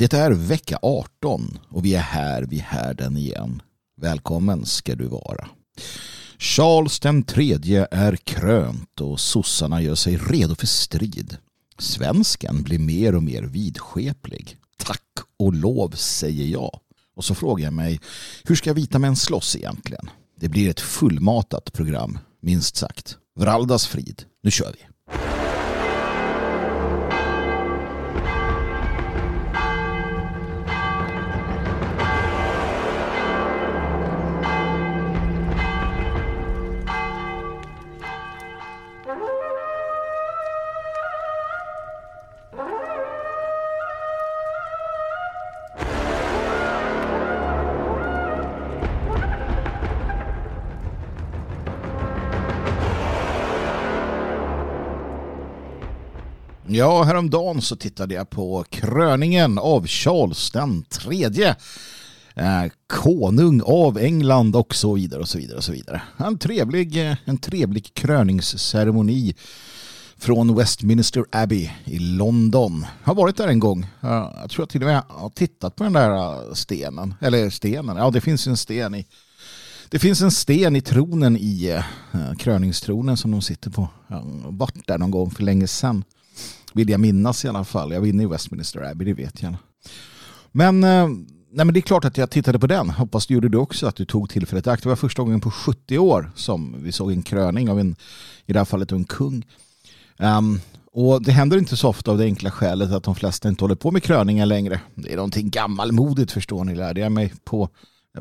Det är vecka 18 och vi är här vid härden igen. Välkommen ska du vara. Charles den tredje är krönt och sossarna gör sig redo för strid. Svensken blir mer och mer vidskeplig. Tack och lov säger jag. Och så frågar jag mig, hur ska vita män slåss egentligen? Det blir ett fullmatat program, minst sagt. Vraldas frid, nu kör vi. Ja, häromdagen så tittade jag på kröningen av Charles den tredje. Eh, konung av England och så vidare och så vidare och så vidare. En trevlig, eh, en trevlig kröningsceremoni från Westminster Abbey i London. Jag har varit där en gång. Jag tror jag till och med har tittat på den där eh, stenen. Eller stenen, ja det finns en sten i det finns en sten i tronen i eh, kröningstronen som de sitter på. Jag har varit där någon gång för länge sedan. Vill jag minnas i alla fall. Jag var inne i Westminster Abbey, det vet jag. Men, eh, nej, men det är klart att jag tittade på den. Hoppas du gjorde det också, att du tog tillfället i akt. Det var första gången på 70 år som vi såg en kröning av en, i det här fallet en kung. Um, och det händer inte så ofta av det enkla skälet att de flesta inte håller på med kröningar längre. Det är någonting gammalmodigt förstår ni, lärde jag mig på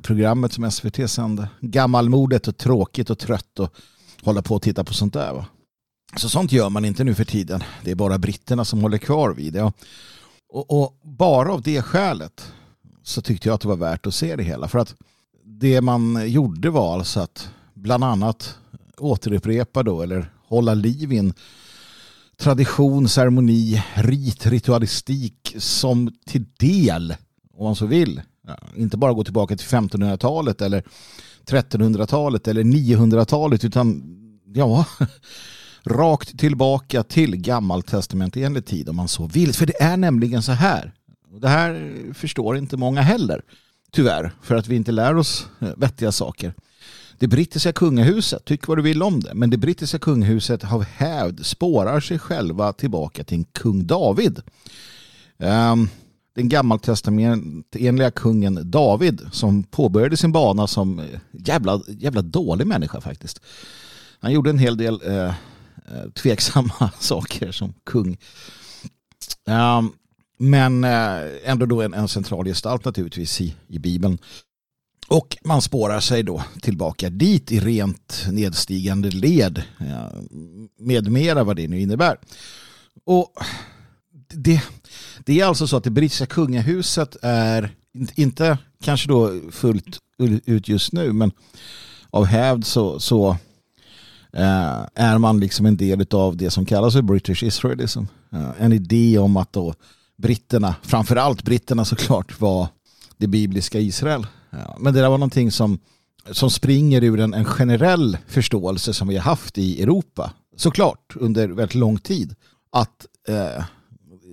programmet som SVT sände. Gammalmodigt och tråkigt och trött och hålla på och titta på sånt där. Va? Så sånt gör man inte nu för tiden. Det är bara britterna som håller kvar vid det. Och, och, bara av det skälet så tyckte jag att det var värt att se det hela. För att det man gjorde var alltså att bland annat återupprepa då eller hålla liv i en tradition, ceremoni, rit, ritualistik som till del, om man så vill, inte bara gå tillbaka till 1500-talet eller 1300-talet eller 900-talet utan ja, rakt tillbaka till gammaltestamentenlig tid om man så vill. För det är nämligen så här. Det här förstår inte många heller. Tyvärr, för att vi inte lär oss eh, vettiga saker. Det brittiska kungahuset, tyck vad du vill om det, men det brittiska kungahuset har hävd spårar sig själva tillbaka till kung David. Um, den gammaltestamentenliga kungen David som påbörjade sin bana som eh, jävla, jävla dålig människa faktiskt. Han gjorde en hel del Eh, Eh, tveksamma saker som kung. Ehm, men eh, ändå då en, en, central gestalt naturligtvis i, i Bibeln. Och man spårar sig då tillbaka dit i rent nedstigande led eh, med mera vad det nu innebär. Och det, det är alltså så att det brittiska kungahuset är inte kanske då fullt ut just nu men av hävd så, så Eh, är man liksom en del av det som kallas för British Israelism. Eh, en idé om att då britterna, framförallt britterna såklart, var det bibliska Israel. Eh, men det där var någonting som, som springer ur en, en generell förståelse som vi har haft i Europa, såklart, under väldigt lång tid. Att eh,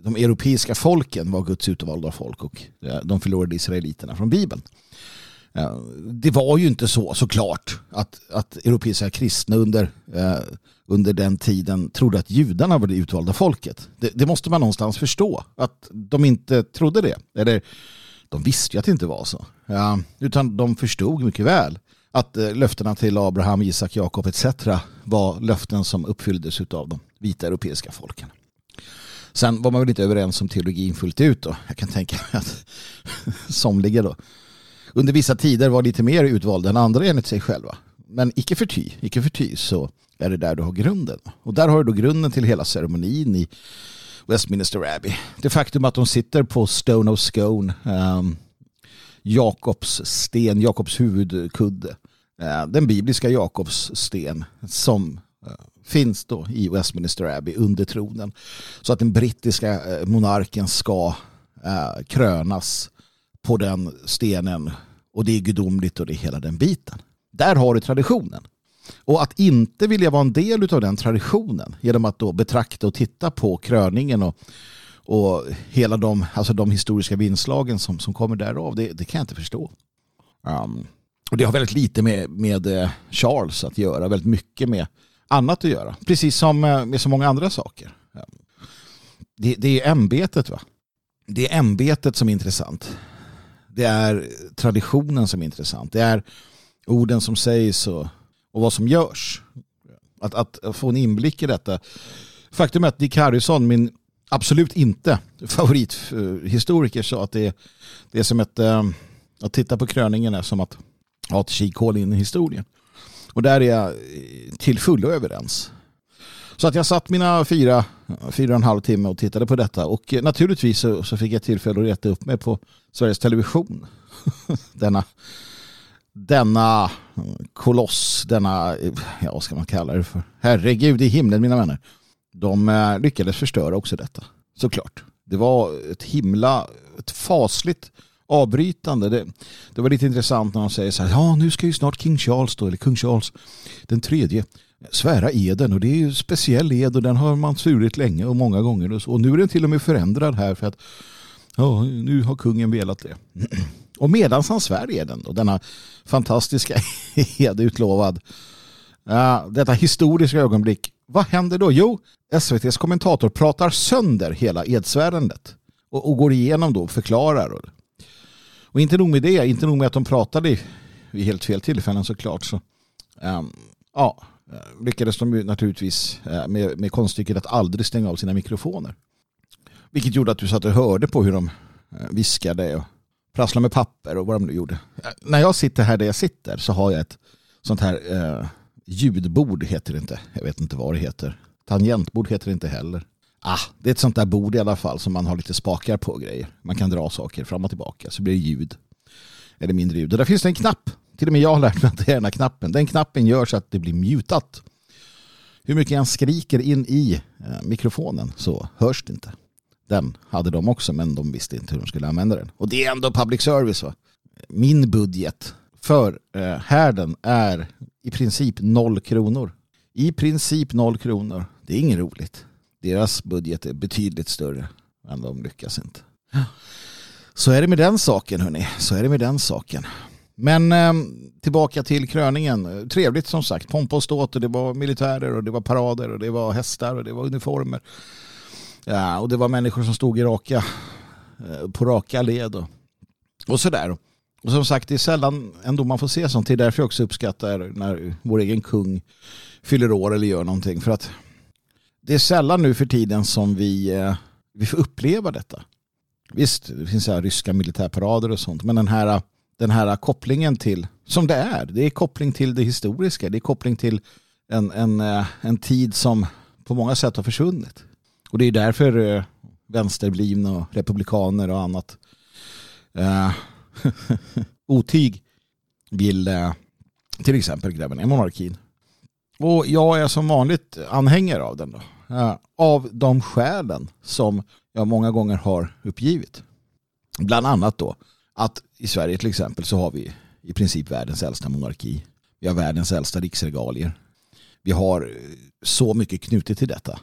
de europeiska folken var Guds utvalda folk och eh, de förlorade israeliterna från Bibeln. Det var ju inte så såklart att, att europeiska kristna under, eh, under den tiden trodde att judarna var det utvalda folket. Det, det, måste man någonstans förstå. Att de inte trodde det. Eller de visste ju att det inte var så. Ja, utan de förstod mycket väl att eh, löftena till Abraham, Isak, Jakob etc. var löften som uppfylldes av de vita europeiska folken. Sen var man väl inte överens om teologin fullt ut då. Jag kan tänka mig att somliga då under vissa tider var lite mer utvalda än andra enligt sig själva. Men icke förty, icke förty så är det där du har grunden. Och där har du då grunden till hela ceremonin i Westminster Abbey. Det faktum att de sitter på Stone of Scone, um, Jakobs sten, Jakobs huvudkudde. Uh, den bibliska Jakobs sten som uh, finns då i Westminster Abbey under tronen. Så att den brittiska uh, monarken ska krönas på den stenen och det är gudomligt och det är hela den biten. Där har du traditionen. Och att inte vilja vara en del av den traditionen genom att då betrakta och titta på kröningen och, och hela de, alltså de historiska vinslagen som, som kommer därav, det, det kan jag inte förstå. Um, och det har väldigt lite med, med eh, Charles att göra, väldigt mycket med annat att göra. Precis som eh, med så många andra saker. Ehm, det, det är ämbetet va? Det är ämbetet som är intressant. Det är traditionen som är intressant. Det är orden som sägs och, och vad som görs. Att, att, få en inblick i detta. Faktum är att Dick Harrison, min absolut inte favorithistoriker, sa att det, det är som ett, eh, att titta på kröningen är som att ha ett kikhål in i historien. Och där är jag till fullo överens. Så att jag satt mina fyra, fyra och en halv timme och tittade på detta och eh, naturligtvis så, så fick jag tillfälle att reta upp mig på Sveriges Television. denna, denna mm, koloss, denna, eh, ja vad ska man kalla det för? Herregud i himlen mina vänner. De eh, lyckades förstöra också detta, såklart. Det var ett himla, ett fasligt avbrytande. Det, det var lite intressant när de säger så här, ja nu ska ju snart King Charles då, eller kung Charles den tredje svära eden och det är ju speciell ed och den har man svurit länge och många gånger och, så. och nu är den till och med förändrad här för att ja, nu har kungen velat det. Och medan han svär eden då, denna fantastiska ed utlovad, ja, detta historiska ögonblick, vad händer då? Jo, SVTs kommentator pratar sönder hela edsvärandet och, och går igenom då och förklarar. Och, och inte nog med det, inte nog med att de pratade vid helt fel tillfällen såklart. Så, um, ja, Eh, lyckades de naturligtvis eh, med, med konststycket att aldrig stänga av sina mikrofoner. Vilket gjorde att du satt och hörde på hur de eh, viskade och prasslade med papper och vad de nu gjorde. När jag sitter här där jag sitter så har jag ett sånt här eh, ljudbord heter det inte. Jag vet inte vad det heter. Tangentbord heter det inte heller. Ah, det är ett sånt där bord i alla fall som man har lite spakar på grejer. Man kan dra saker fram och tillbaka så blir det ljud. Eller mindre ljud. Och där finns det en knapp till och med jag har lärt mig att det är den här knappen. Den knappen gör så att det blir mutat. Hur mycket jag skriker in i eh, mikrofonen så hörs det inte. Den hade de också men de visste inte hur de skulle använda den. Och det är ändå public service va? Min budget för eh, härden är i princip noll kronor. I princip noll kronor. Det är inget roligt. Deras budget är betydligt större än de lyckas inte. Så är det med den saken hörni. Så är det med den saken. Men eh, tillbaka till kröningen. Trevligt som sagt. Pompa och ståt och det var militärer och det var parader och det var hästar och det var uniformer. Ja, och det var människor som stod i raka, eh, på raka led och, och sådär. Och som sagt, det är sällan ändå man får se sånt. Det är därför jag också uppskattar när vår egen kung fyller år eller gör någonting. För att det är sällan nu för tiden som vi, eh, vi får uppleva detta. Visst, det finns så här ryska militärparader och sånt. Men den här den här kopplingen till, som det är, det är koppling till det historiska, det är koppling till en, en, eh, en tid som på många sätt har försvunnit. Och det är därför eh, vänsterblivna och republikaner och annat eh, otyg vill eh, till exempel gräva ner monarkin. Och jag är som vanligt anhängare av den då. Eh, av de skälen som jag många gånger har uppgivit. Bland annat då att i Sverige till exempel så har vi i princip världens äldsta monarki. Vi har världens äldsta riksregalier. Vi har eh, så mycket knutet till detta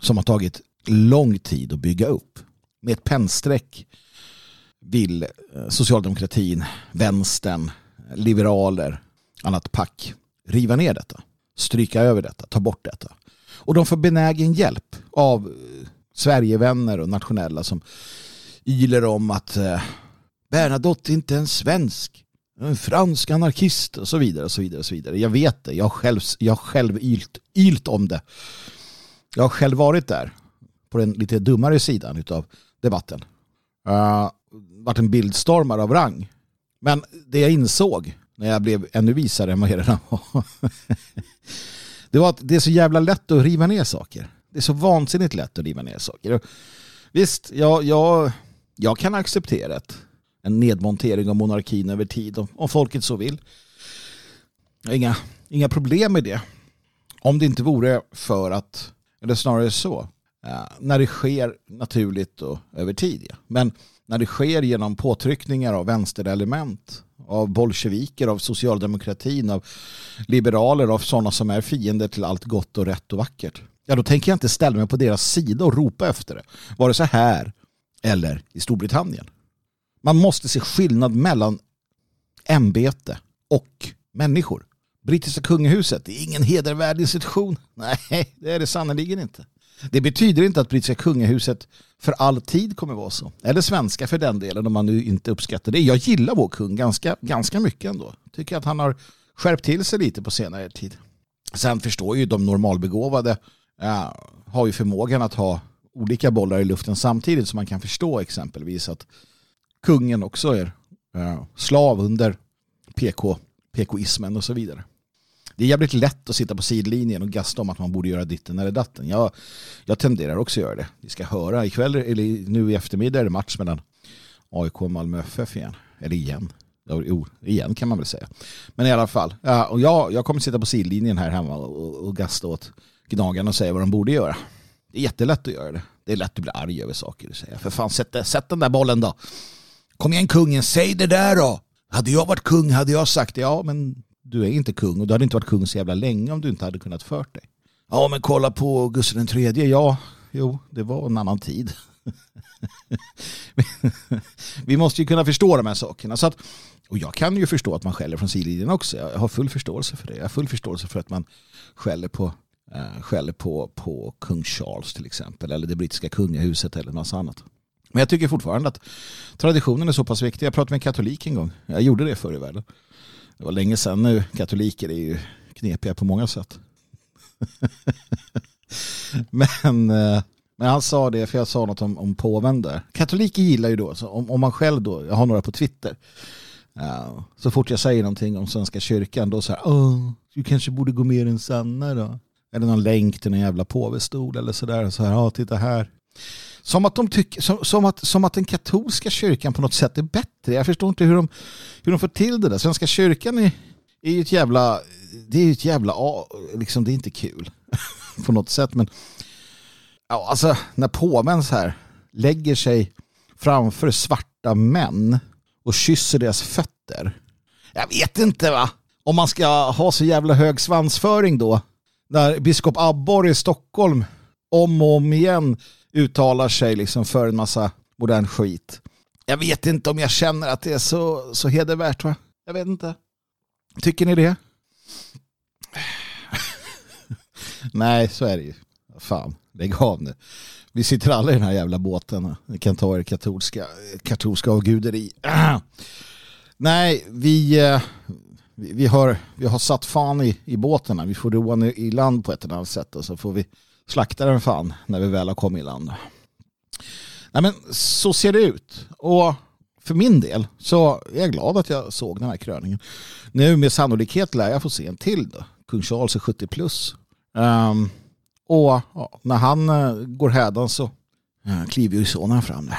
som har tagit lång tid att bygga upp. Med ett pennstreck vill eh, socialdemokratin, vänstern, liberaler, annat pack riva ner detta. Stryka över detta, ta bort detta. Och de får benägen hjälp av eh, Sverigevänner och nationella som yler om att Bernadotte är inte en svensk. En fransk anarkist och så vidare och så vidare och så vidare. Jag vet det. Jag har själv, jag själv ylt, ylt om det. Jag har själv varit där på den lite dummare sidan av debatten. Eh, uh, varit en bildstormare av rang. Men det jag insåg när jag blev ännu visare än vad jag redan var. det var att det är så jävla lätt att riva ner saker. Det är så vansinnigt lätt att riva ner saker. Visst, jag, jag, jag kan acceptera det en nedmontering av monarkin över tid om folket så vill. Inga, inga problem med det. Om det inte vore för att, eller snarare så, eh, när det sker naturligt och över tid. Ja. Men när det sker genom påtryckningar av vänsterelement, av bolsjeviker, av socialdemokratin, av liberaler, av sådana som är fiender till allt gott och rätt och vackert. ja då tänker jag inte ställa mig på deras sida och ropa efter det. Vare sig här eller i Storbritannien. Man måste se skillnad mellan ämbete och människor. Brittiska kungahuset är ingen hedervärd institution. Nej, det är det sannerligen inte. Det betyder inte att brittiska kungahuset för all tid kommer vara så. Eller svenska för den delen om man nu inte uppskattar det. Jag gillar vår kung ganska, ganska mycket ändå. Tycker att han har skärpt till sig lite på senare tid. Sen förstår ju de normalbegåvade ja, har ju förmågan att ha olika bollar i luften samtidigt så man kan förstå exempelvis att kungen också är eh, slav under PK-ismen och så vidare. Det är jävligt lätt att sitta på sidlinjen och gasta om att man borde göra ditten eller datten. Jag, jag tenderar också att göra det. Vi ska höra ikväll, eller nu i eftermiddag är det match mellan AIK och Malmö FF igen. Eller igen. Jo, igen kan man väl säga. Men i alla fall. Ja, och jag, jag kommer sitta på sidlinjen här hemma och, och gasta åt gnagarna och säga vad de borde göra. Det är jättelätt att göra det. Det är lätt att bli arg över saker. du säger. För fan, sätt, sätt den där bollen då. Kom igen kungen, säg det där då. Hade jag varit kung hade jag sagt ja, men du är inte kung och du hade inte varit kung så jävla länge om du inte hade kunnat fört dig. Ja, men kolla på Gustav III. Ja, jo, det var en annan tid. Vi måste ju kunna förstå de här sakerna. Så att, och jag kan ju förstå att man skäller från sidlinjen också. Jag har full förståelse för det. Jag har full förståelse för att man skäller på, äh, skäller på, på kung Charles till exempel. Eller det brittiska kungahuset eller något annat. Men jag tycker fortfarande att traditionen är så pass viktig. Jag pratade med en katolik en gång. Jag gjorde det förr i världen. Det var länge sedan nu. Katoliker är ju knepiga på många sätt. men, eh, men han sa det, för jag sa något om, om påven där. Katoliker gillar ju då, så om, om man själv då, jag har några på Twitter, uh, så fort jag säger någonting om Svenska kyrkan, då så här, oh, du kanske borde gå med i den sanna då. Eller någon länk till någon jävla påvestol eller sådär. Så här, ja, titta här. Som att, de tycker, som, som, att, som att den katolska kyrkan på något sätt är bättre. Jag förstår inte hur de, hur de får till det där. Svenska kyrkan är, är ju ett jävla... Det är ju ett jävla... Liksom, det är inte kul på något sätt. Men ja, alltså, när påven så här lägger sig framför svarta män och kysser deras fötter. Jag vet inte va? Om man ska ha så jävla hög svansföring då. När biskop Abborre i Stockholm om och om igen uttalar sig liksom för en massa modern skit. Jag vet inte om jag känner att det är så, så hedervärt va? Jag vet inte. Tycker ni det? Nej, så är det ju. Fan, lägg av nu. Vi sitter alla i den här jävla båten. Ni kan ta er katolska, katolska avguderi. Nej, eh, vi, vi, har, vi har satt fan i, i båten. Vi får roa i land på ett eller annat sätt och så får vi slakta den fan när vi väl har kommit i land. Nej, men så ser det ut. Och för min del så är jag glad att jag såg den här kröningen. Nu med sannolikhet lär jag få se en till då. Kung Charles är 70 plus. Um, och ja, när han uh, går hädan så uh, kliver ju sonen fram där.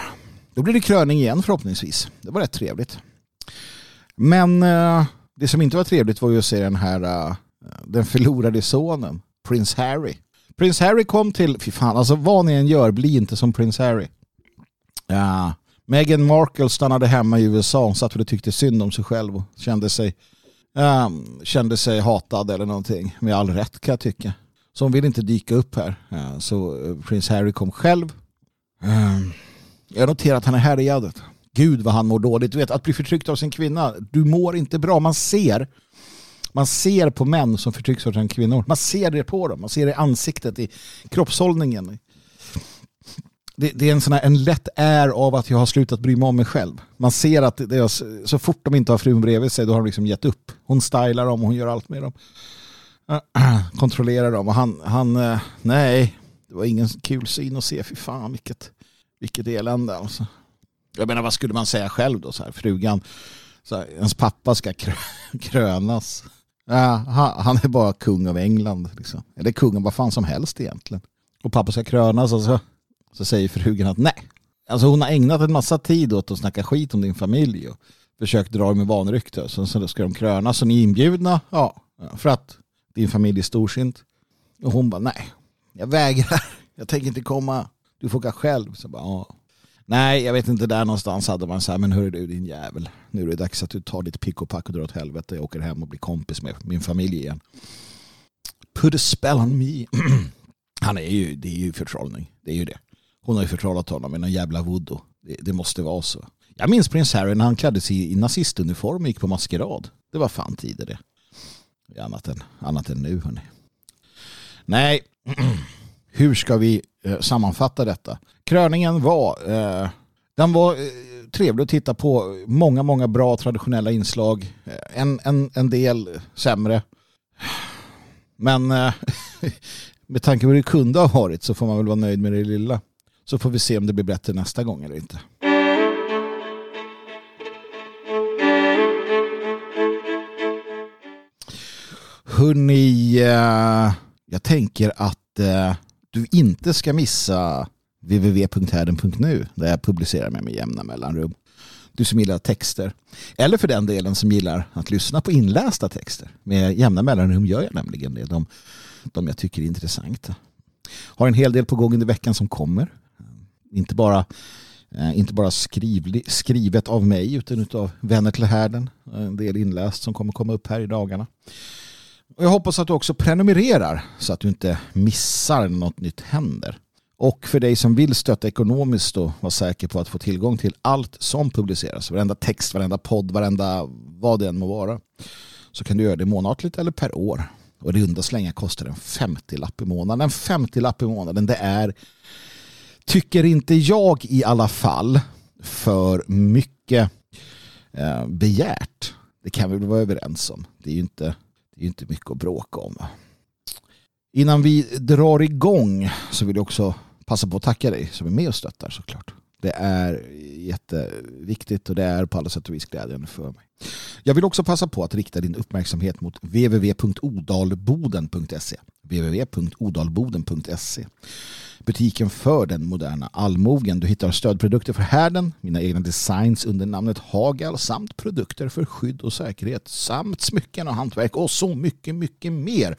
Då blir det kröning igen förhoppningsvis. Det var rätt trevligt. Men uh, det som inte var trevligt var ju att se den här den förlorade sonen, prins Harry. Prins Harry kom till, fy fan, alltså vad ni än gör, bli inte som Prins Harry. Ja. Meghan Markle stannade hemma i USA, hon satt och tyckte synd om sig själv och kände sig, um, kände sig hatad eller någonting. Med all rätt kan jag tycka. Så hon vill inte dyka upp här. Ja, så eh, Prins Harry kom själv. Um, jag noterar att han är härjad. Gud vad han mår dåligt. Du vet, att bli förtryckt av sin kvinna, du mår inte bra. Man ser man ser på män som förtrycks av kvinnor. Man ser det på dem. Man ser det i ansiktet, i kroppshållningen. Det, det är en sån här, en lätt är av att jag har slutat bry mig om mig själv. Man ser att det är, så fort de inte har frun bredvid sig då har de liksom gett upp. Hon stylar dem och hon gör allt med dem. Kontrollerar dem och han, han eh, nej, det var ingen kul syn att se. Fy fan vilket, vilket elände alltså. Jag menar vad skulle man säga själv då? Så här, frugan, så här, ens pappa ska krönas. Ja, han, är bara kung av England. Liksom. Eller kung av vad fan som helst egentligen. Och pappa ska krönas och så, så säger frugan att nej. Alltså hon har ägnat en massa tid åt att snacka skit om din familj och försökt dra med vanrykte. Så, så ska de krönas och ni är inbjudna. Ja, för att din familj är storsint. Och hon bara nej, jag vägrar. Jag tänker inte komma. Du får åka själv. Så bara, ja. Nej, jag vet inte. Där någonstans hade man så här, men hörru du din jävel. Nu är det dags att du tar ditt pick och pack och drar åt helvete. Jag åker hem och blir kompis med min familj igen. Put a spell on me. Han är ju, det är ju förtrollning. Det är ju det. Hon har ju förtrollat honom med någon jävla voodoo. Det, det, måste vara så. Jag minns prins Harry när han klädde sig i nazistuniform och gick på maskerad. Det var fan tider det. det annat, än, annat än nu hörni. Nej, hur ska vi eh, sammanfatta detta? Kröningen var, eh, den var eh, trevlig att titta på. Många, många bra traditionella inslag. Eh, en, en, en del sämre. Men eh, med tanke på hur det kunde ha varit så får man väl vara nöjd med det lilla. Så får vi se om det blir bättre nästa gång eller inte. Hörni, eh, jag tänker att eh, du inte ska missa www.härden.nu där jag publicerar med jämna mellanrum. Du som gillar texter. Eller för den delen som gillar att lyssna på inlästa texter. Med jämna mellanrum gör jag nämligen det. De, de jag tycker är intressanta. Har en hel del på gång under veckan som kommer. Inte bara, eh, inte bara skrivli, skrivet av mig utan av vänner till härden. En del inläst som kommer komma upp här i dagarna. Och jag hoppas att du också prenumererar så att du inte missar något nytt händer. Och för dig som vill stötta ekonomiskt och vara säker på att få tillgång till allt som publiceras, varenda text, varenda podd, varenda vad det än må vara, så kan du göra det månatligt eller per år. Och runda slänga kostar en 50-lapp i månaden. En 50-lapp i månaden, det är, tycker inte jag i alla fall, för mycket eh, begärt. Det kan vi väl vara överens om. Det är ju inte, det är inte mycket att bråka om. Innan vi drar igång så vill jag också passa på att tacka dig som är med och stöttar såklart. Det är jätteviktigt och det är på alla sätt och vis glädjande för mig. Jag vill också passa på att rikta din uppmärksamhet mot www.odalboden.se www.odalboden.se Butiken för den moderna allmogen. Du hittar stödprodukter för härden, mina egna designs under namnet Hagal samt produkter för skydd och säkerhet samt smycken och hantverk och så mycket, mycket mer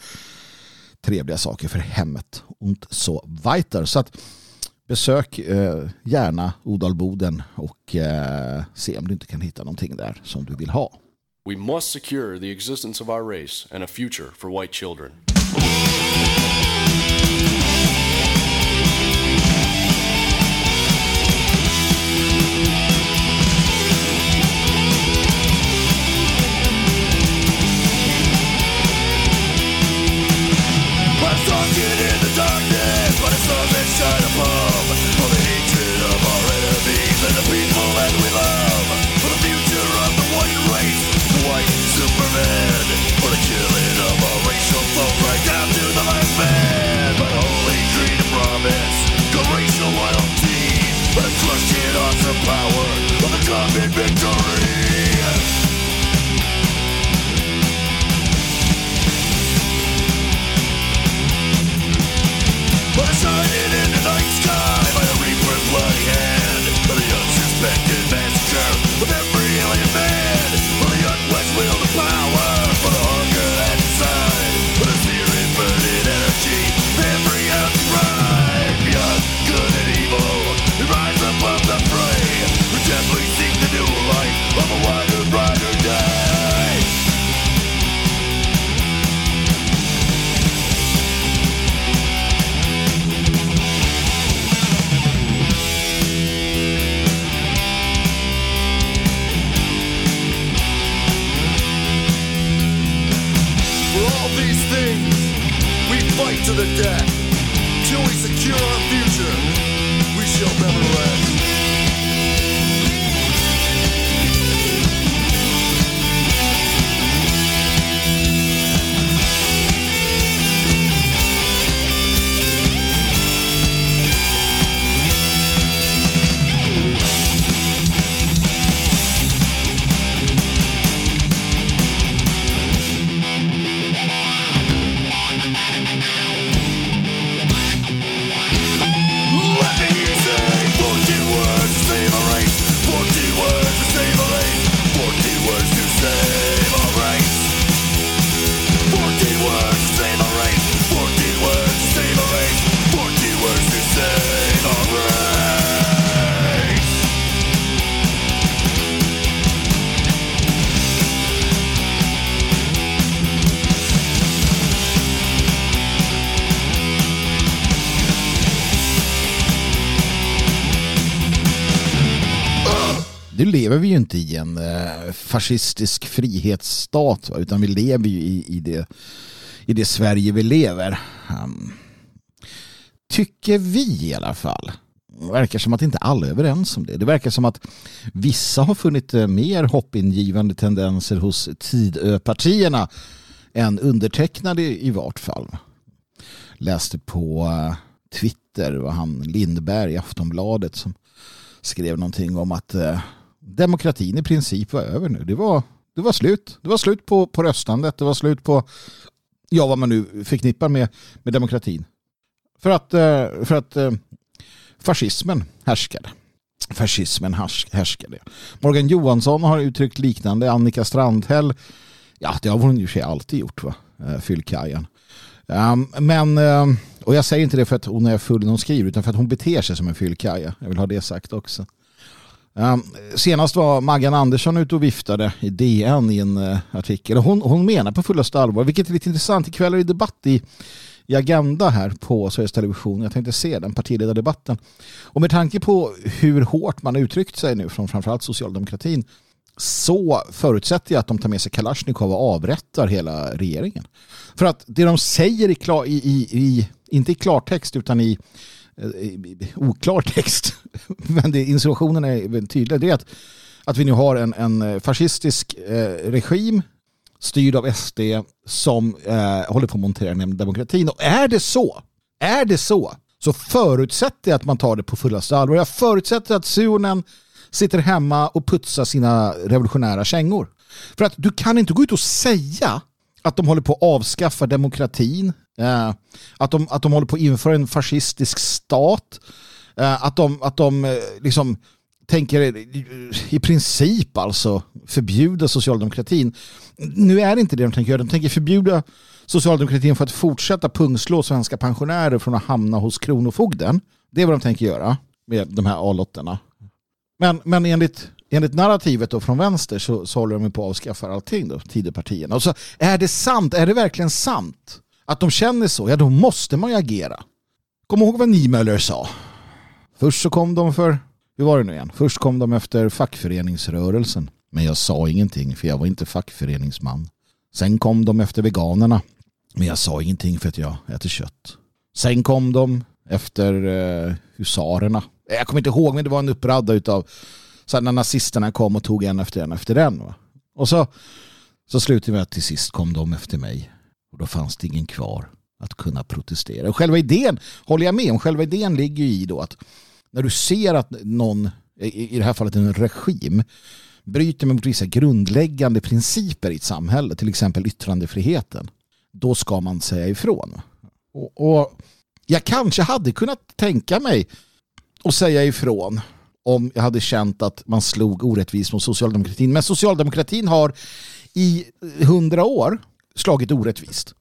trevliga saker för hemmet och så weiter. Så att besök eh, gärna Odalboden och eh, se om du inte kan hitta någonting där som du vill ha. We must secure the existence of our race and a future for white children. darkness, but it's the mission of home. For the hatred of our enemies and the people that we love. For the future of the white race, the white Superman. For the killing of our racial foe, right down to the last man. But holy dream and promise, the racial loyalty. But a crushing awesome power. Lever vi ju inte i en eh, fascistisk frihetsstat utan vi lever ju i, i, det, i det Sverige vi lever. Ehm, tycker vi i alla fall. Det verkar som att inte alla är överens om det. Det verkar som att vissa har funnit eh, mer hoppingivande tendenser hos Tidöpartierna än undertecknade i vart fall. Läste på eh, Twitter var han Lindberg i Aftonbladet som skrev någonting om att demokratin i princip var över nu. Det var, det var slut. Det var slut på, på röstandet. Det var slut på ja, vad man nu förknippar med, med demokratin. För att, eh, för att eh, fascismen härskade. Fascismen härskade. Morgan Johansson har uttryckt liknande. Annika Strandhäll, ja det har hon ju sig alltid gjort va, eh, ehm, men, eh, och jag säger inte det för att hon är full när hon skriver utan för att hon beter sig som en fyllkaja. Jag vill ha det sagt också. Ehm, senast var Maggan Andersson ute och viftade i DN i en eh, artikel. Hon, hon menar på fullaste allvar, vilket är lite intressant. Ikväll är det debatt i, i Agenda här på Sveriges Television. Jag tänkte se den partiledardebatten. Och med tanke på hur hårt man har uttryckt sig nu från framförallt socialdemokratin så förutsätter jag att de tar med sig Kalashnikov och avrättar hela regeringen. För att det de säger i, klar, i, i, i inte i klartext utan i Eh, eh, oklar text, men det, insinuationen är väldigt tydlig, det är att, att vi nu har en, en eh, fascistisk eh, regim styrd av SD som eh, håller på att montera ner demokratin. Och är det så, är det så, så förutsätter jag att man tar det på fullaste allvar. Jag förutsätter att Suonen sitter hemma och putsar sina revolutionära kängor. För att du kan inte gå ut och säga att de håller på att avskaffa demokratin, eh, att, de, att de håller på att införa en fascistisk stat, eh, att de, att de eh, liksom tänker i princip alltså förbjuda socialdemokratin. Nu är det inte det de tänker göra. De tänker förbjuda socialdemokratin för att fortsätta pungslå svenska pensionärer från att hamna hos kronofogden. Det är vad de tänker göra med de här A-lotterna. Men, men enligt, enligt narrativet då från vänster så, så håller de på att avskaffa allting då, Tidöpartierna. Och så är det sant, är det verkligen sant att de känner så, ja då måste man ju agera. Kom ihåg vad Niemöller sa. Först så kom de för, hur var det nu igen? Först kom de efter fackföreningsrörelsen. Men jag sa ingenting för jag var inte fackföreningsman. Sen kom de efter veganerna. Men jag sa ingenting för att jag äter kött. Sen kom de efter eh, husarerna. Jag kommer inte ihåg men det var en uppradda utav så när nazisterna kom och tog en efter en efter en. Va? Och så, så slutade vi att till sist kom de efter mig. Och då fanns det ingen kvar att kunna protestera. Och själva idén, håller jag med om, själva idén ligger ju i då att när du ser att någon, i det här fallet en regim, bryter mot vissa grundläggande principer i ett samhälle, till exempel yttrandefriheten, då ska man säga ifrån. Och, och jag kanske hade kunnat tänka mig att säga ifrån om jag hade känt att man slog orättvist mot socialdemokratin. Men socialdemokratin har i hundra år slagit orättvist.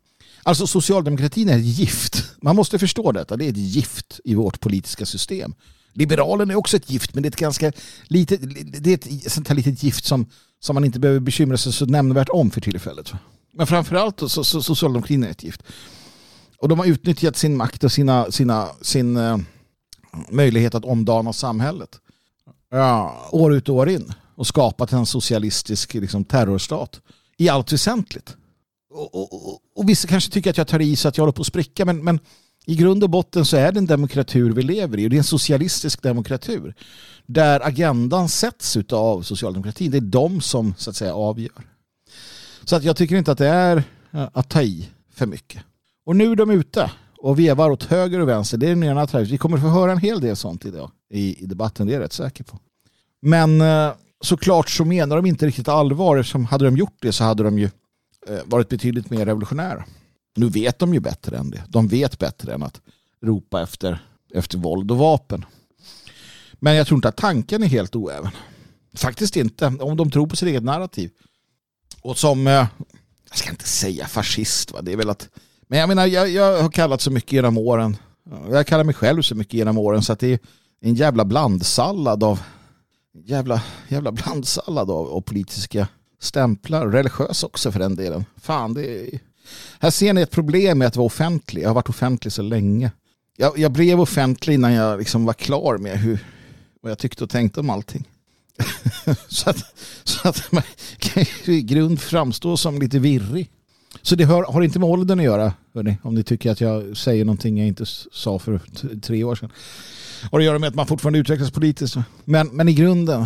Alltså socialdemokratin är ett gift. Man måste förstå detta. Det är ett gift i vårt politiska system. Liberalen är också ett gift, men det är ett ganska litet, det är ett sånt här litet gift som, som man inte behöver bekymra sig så nämnvärt om för tillfället. Men framförallt så, så socialdemokratin är ett gift. Och de har utnyttjat sin makt och sina, sina, sin eh, möjlighet att omdana samhället. Ja, år ut och år in. Och skapat en socialistisk liksom, terrorstat. I allt väsentligt. Och, och, och, och vissa kanske tycker att jag tar i så att jag håller på att spricka. Men, men i grund och botten så är det en demokratur vi lever i. Och det är en socialistisk demokratur. Där agendan sätts av socialdemokratin. Det är de som så att säga avgör. Så att jag tycker inte att det är att ta i för mycket. Och nu är de ute och vevar åt höger och vänster. Det är den ena Vi kommer få höra en hel del sånt idag i, i debatten, det är jag rätt säker på. Men eh, såklart så menar de inte riktigt allvar eftersom hade de gjort det så hade de ju eh, varit betydligt mer revolutionära. Nu vet de ju bättre än det. De vet bättre än att ropa efter, efter våld och vapen. Men jag tror inte att tanken är helt oäven. Faktiskt inte, om de tror på sitt eget narrativ. Och som, eh, jag ska inte säga fascist, va? det är väl att men jag menar, jag, jag har kallat så mycket genom åren. Jag kallar mig själv så mycket genom åren så att det är en jävla blandsallad av jävla, jävla blandsallad av, av politiska stämplar. Religiös också för den delen. Fan, det är... Här ser ni ett problem med att vara offentlig. Jag har varit offentlig så länge. Jag, jag blev offentlig innan jag liksom var klar med hur, vad jag tyckte och tänkte om allting. så att, så att man kan i grund framstå som lite virrig. Så det har, har inte med åldern att göra, hörni, om ni tycker att jag säger någonting jag inte sa för tre år sedan. Har att göra med att man fortfarande utvecklas politiskt. Men, men i grunden,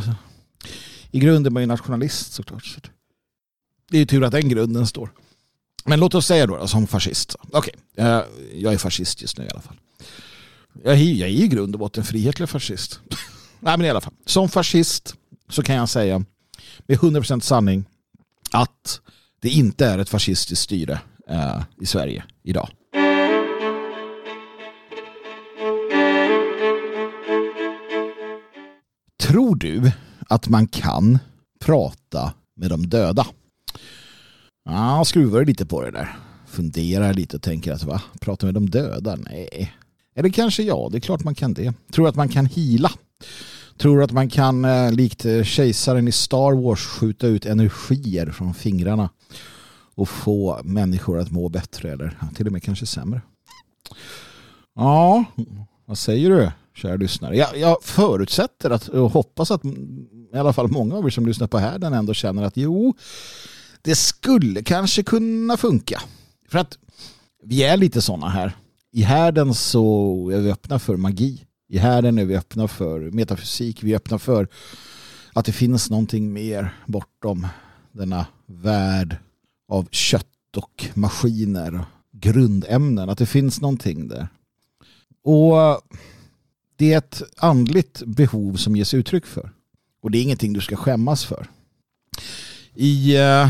i grunden är man ju nationalist såklart. Det är ju tur att den grunden står. Men låt oss säga då, som fascist. Okej, okay, jag är fascist just nu i alla fall. Jag är, jag är i grund och botten frihetlig fascist. Nej men i alla fall, som fascist så kan jag säga med 100% sanning att det inte är ett fascistiskt styre eh, i Sverige idag. Tror du att man kan prata med de döda? Ja, skruvar lite på det där. Funderar lite och tänker att va, prata med de döda? Nej. Eller kanske ja, det är klart man kan det. Tror att man kan hila. Tror att man kan, eh, likt eh, kejsaren i Star Wars, skjuta ut energier från fingrarna och få människor att må bättre eller till och med kanske sämre. Ja, vad säger du, kära lyssnare? Jag, jag förutsätter att, och hoppas att i alla fall många av er som lyssnar på härden ändå känner att jo, det skulle kanske kunna funka. För att vi är lite sådana här. I härden så är vi öppna för magi. I härden är vi öppna för metafysik. Vi är öppna för att det finns någonting mer bortom denna värld av kött och maskiner och grundämnen. Att det finns någonting där. Och det är ett andligt behov som ges uttryck för. Och det är ingenting du ska skämmas för. I eh,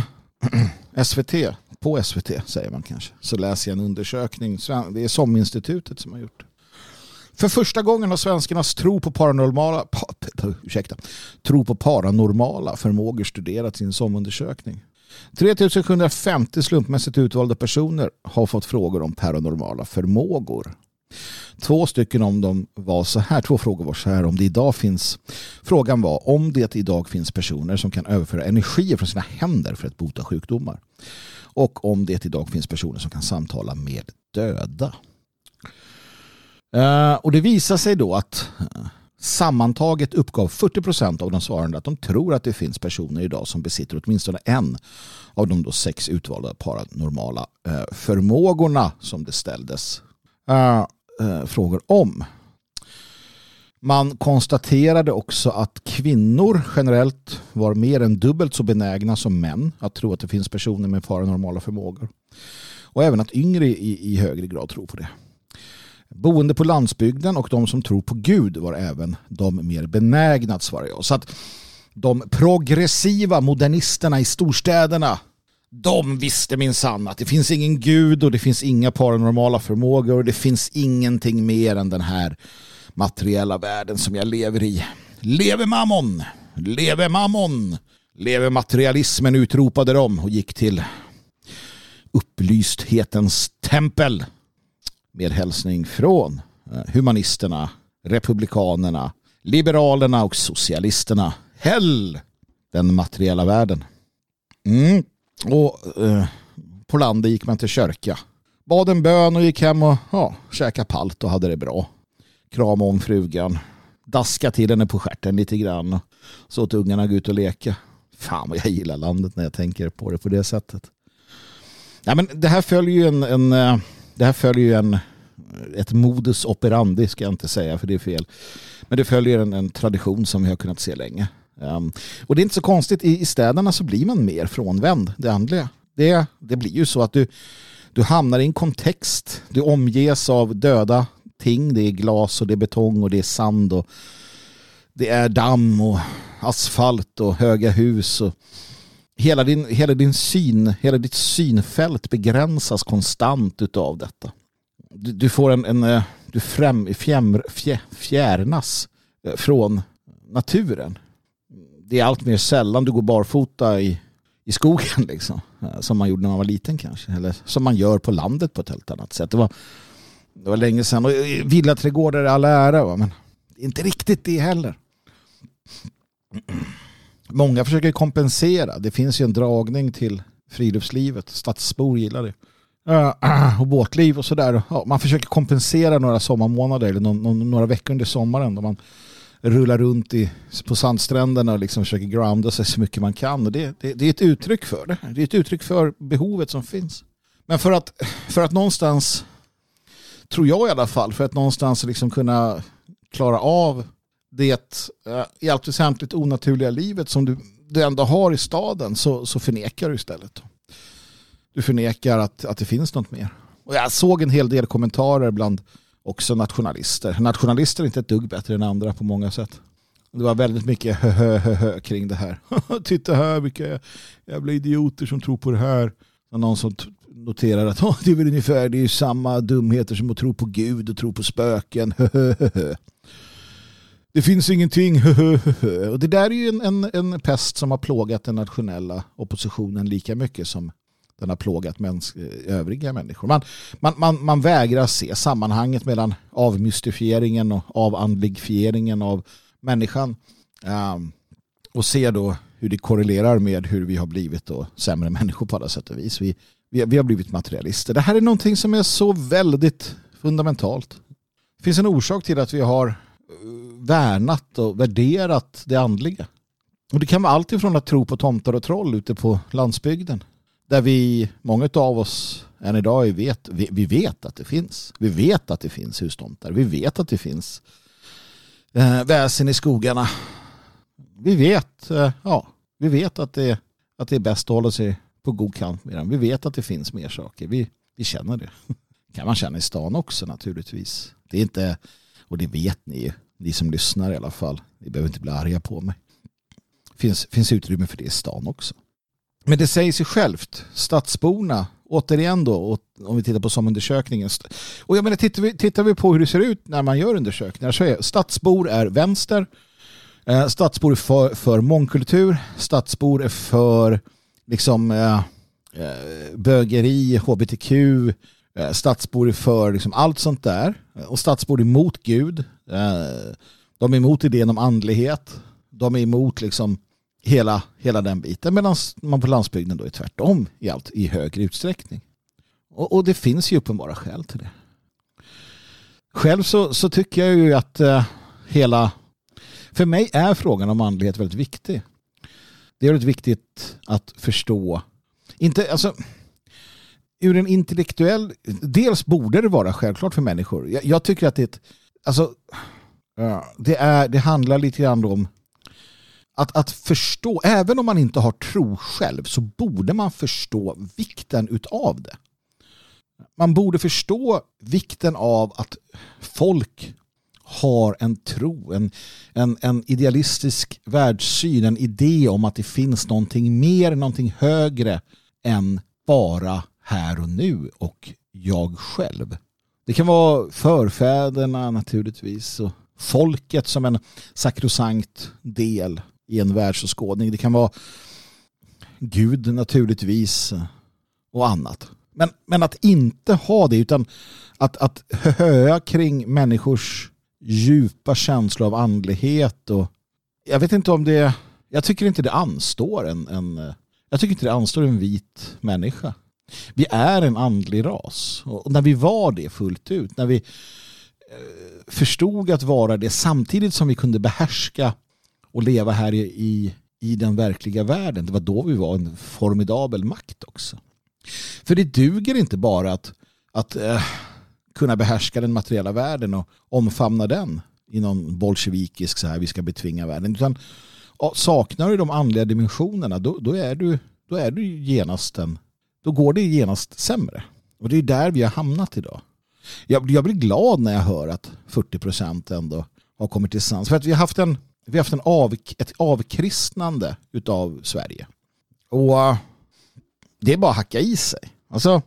SVT, på SVT säger man kanske, så läser jag en undersökning. Det är SOM-institutet som har gjort det för första gången har svenskarnas tro på paranormala, pa, ursäkta, tro på paranormala förmågor studerats i en SOM-undersökning. 3750 slumpmässigt utvalda personer har fått frågor om paranormala förmågor. Två stycken om dem var så här, två frågor var så här om det idag finns, frågan var om det idag finns personer som kan överföra energier från sina händer för att bota sjukdomar. Och om det idag finns personer som kan samtala med döda. Uh, och det visar sig då att uh, sammantaget uppgav 40 procent av de svarande att de tror att det finns personer idag som besitter åtminstone en av de då sex utvalda paranormala uh, förmågorna som det ställdes frågor om. Man konstaterade också att kvinnor generellt var mer än dubbelt så benägna som män att tro att det finns personer med paranormala förmågor. Och även att yngre i, i högre grad tror på det. Boende på landsbygden och de som tror på Gud var även de mer benägna att svara ja. Så att de progressiva modernisterna i storstäderna de visste minsann att det finns ingen gud och det finns inga paranormala förmågor och det finns ingenting mer än den här materiella världen som jag lever i. Leve mammon! Leve mammon! Leve materialismen utropade de och gick till upplysthetens tempel med hälsning från eh, humanisterna, republikanerna, liberalerna och socialisterna. Häll den materiella världen. Mm. Och eh, på landet gick man till kyrka. Bad en bön och gick hem och ja, käkade palt och hade det bra. Krama om frugan. Daska till henne på stjärten lite grann. Så att ungarna gå ut och leka. Fan vad jag gillar landet när jag tänker på det på det sättet. Ja, men det här följer ju en, en eh, det här följer ju en, ett modus operandi ska jag inte säga för det är fel. Men det följer en, en tradition som vi har kunnat se länge. Um, och det är inte så konstigt, I, i städerna så blir man mer frånvänd, det andliga. Det, det blir ju så att du, du hamnar i en kontext, du omges av döda ting, det är glas och det är betong och det är sand och det är damm och asfalt och höga hus och hela din, hela din syn, hela ditt synfält begränsas konstant utav detta. Du, du får en, en eh, du främ, fjämr, fjär, fjärnas eh, från naturen. Det är allt mer sällan du går barfota i, i skogen liksom. Eh, som man gjorde när man var liten kanske. Eller som man gör på landet på ett helt annat sätt. Det var, det var länge sedan. Och villaträdgårdar är all ära va? men inte riktigt det heller. Många försöker kompensera. Det finns ju en dragning till friluftslivet. Stadsbor gillar det. Eh, och båtliv och sådär. Ja, man försöker kompensera några sommarmånader eller några veckor under sommaren då man rullar runt i, på sandstränderna och liksom försöker grounda sig så mycket man kan. Och det, det, det, är ett uttryck för det. Det är ett uttryck för behovet som finns. Men för att, för att någonstans, tror jag i alla fall, för att någonstans liksom kunna klara av det eh, i allt väsentligt onaturliga livet som du, du ändå har i staden så, så förnekar du istället. Du förnekar att, att det finns något mer. Och jag såg en hel del kommentarer bland också nationalister. Nationalister är inte ett dugg bättre än andra på många sätt. Det var väldigt mycket hö, hö, hö, kring det här. Titta här vilka jävla idioter som tror på det här. Någon som noterar att oh, det är väl ungefär det är samma dumheter som att tro på Gud och tro på spöken. det finns ingenting. och det där är ju en, en, en pest som har plågat den nationella oppositionen lika mycket som den har plågat mäns eh, övriga människor. Man, man, man, man vägrar se sammanhanget mellan avmystifieringen och avandligfieringen av människan um, och se då hur det korrelerar med hur vi har blivit då sämre människor på alla sätt och vis. Vi, vi, vi har blivit materialister. Det här är någonting som är så väldigt fundamentalt. Det finns en orsak till att vi har eh, värnat och värderat det andliga. Och det kan vara allt ifrån att tro på tomtar och troll ute på landsbygden där vi, många av oss än idag vet, vi, vet att det finns. Vi vet att det finns hustomtar. Vi vet att det finns eh, väsen i skogarna. Vi vet, eh, ja, vi vet att det, att det är bäst att hålla sig på god kant med dem. Vi vet att det finns mer saker. Vi, vi känner det. kan man känna i stan också naturligtvis. Det är inte, och det vet ni ju, ni som lyssnar i alla fall. Ni behöver inte bli arga på mig. Finns, finns utrymme för det i stan också. Men det säger sig självt. Stadsborna, återigen då, om vi tittar på SOM-undersökningen. Och jag menar, tittar vi, tittar vi på hur det ser ut när man gör undersökningar så är stadsbor är vänster, eh, stadsbor är för, för mångkultur, stadsbor är för liksom eh, eh bögeri, hbtq, eh, Eh, stadsbor är för liksom allt sånt där. Eh, och stadsbor är emot Gud. Eh, de är emot idén om andlighet. De är emot liksom hela, hela den biten medan man på landsbygden då är tvärtom i, allt, i högre utsträckning. Och, och det finns ju uppenbara skäl till det. Själv så, så tycker jag ju att eh, hela... För mig är frågan om andlighet väldigt viktig. Det är väldigt viktigt att förstå. Inte, alltså, ur en intellektuell... Dels borde det vara självklart för människor. Jag, jag tycker att det, alltså, det, är, det handlar lite grann om att, att förstå, även om man inte har tro själv så borde man förstå vikten utav det. Man borde förstå vikten av att folk har en tro, en, en, en idealistisk världssyn, en idé om att det finns någonting mer, någonting högre än bara här och nu och jag själv. Det kan vara förfäderna naturligtvis och folket som en sakrosankt del i en världsåskådning. Det kan vara Gud naturligtvis och annat. Men, men att inte ha det utan att, att höja kring människors djupa känsla av andlighet och jag vet inte om det jag tycker inte det anstår en, en jag tycker inte det anstår en vit människa. Vi är en andlig ras och när vi var det fullt ut, när vi eh, förstod att vara det samtidigt som vi kunde behärska och leva här i, i, i den verkliga världen. Det var då vi var en formidabel makt också. För det duger inte bara att, att eh, kunna behärska den materiella världen och omfamna den i någon bolsjevikisk så här vi ska betvinga världen. Utan saknar du de andliga dimensionerna då, då, är du, då är du genast en, då går det genast sämre. Och det är där vi har hamnat idag. Jag, jag blir glad när jag hör att 40 procent ändå har kommit till sans. För att vi har haft en vi har haft en av, ett avkristnande utav Sverige. Och eh, det är bara att hacka i sig. Alltså,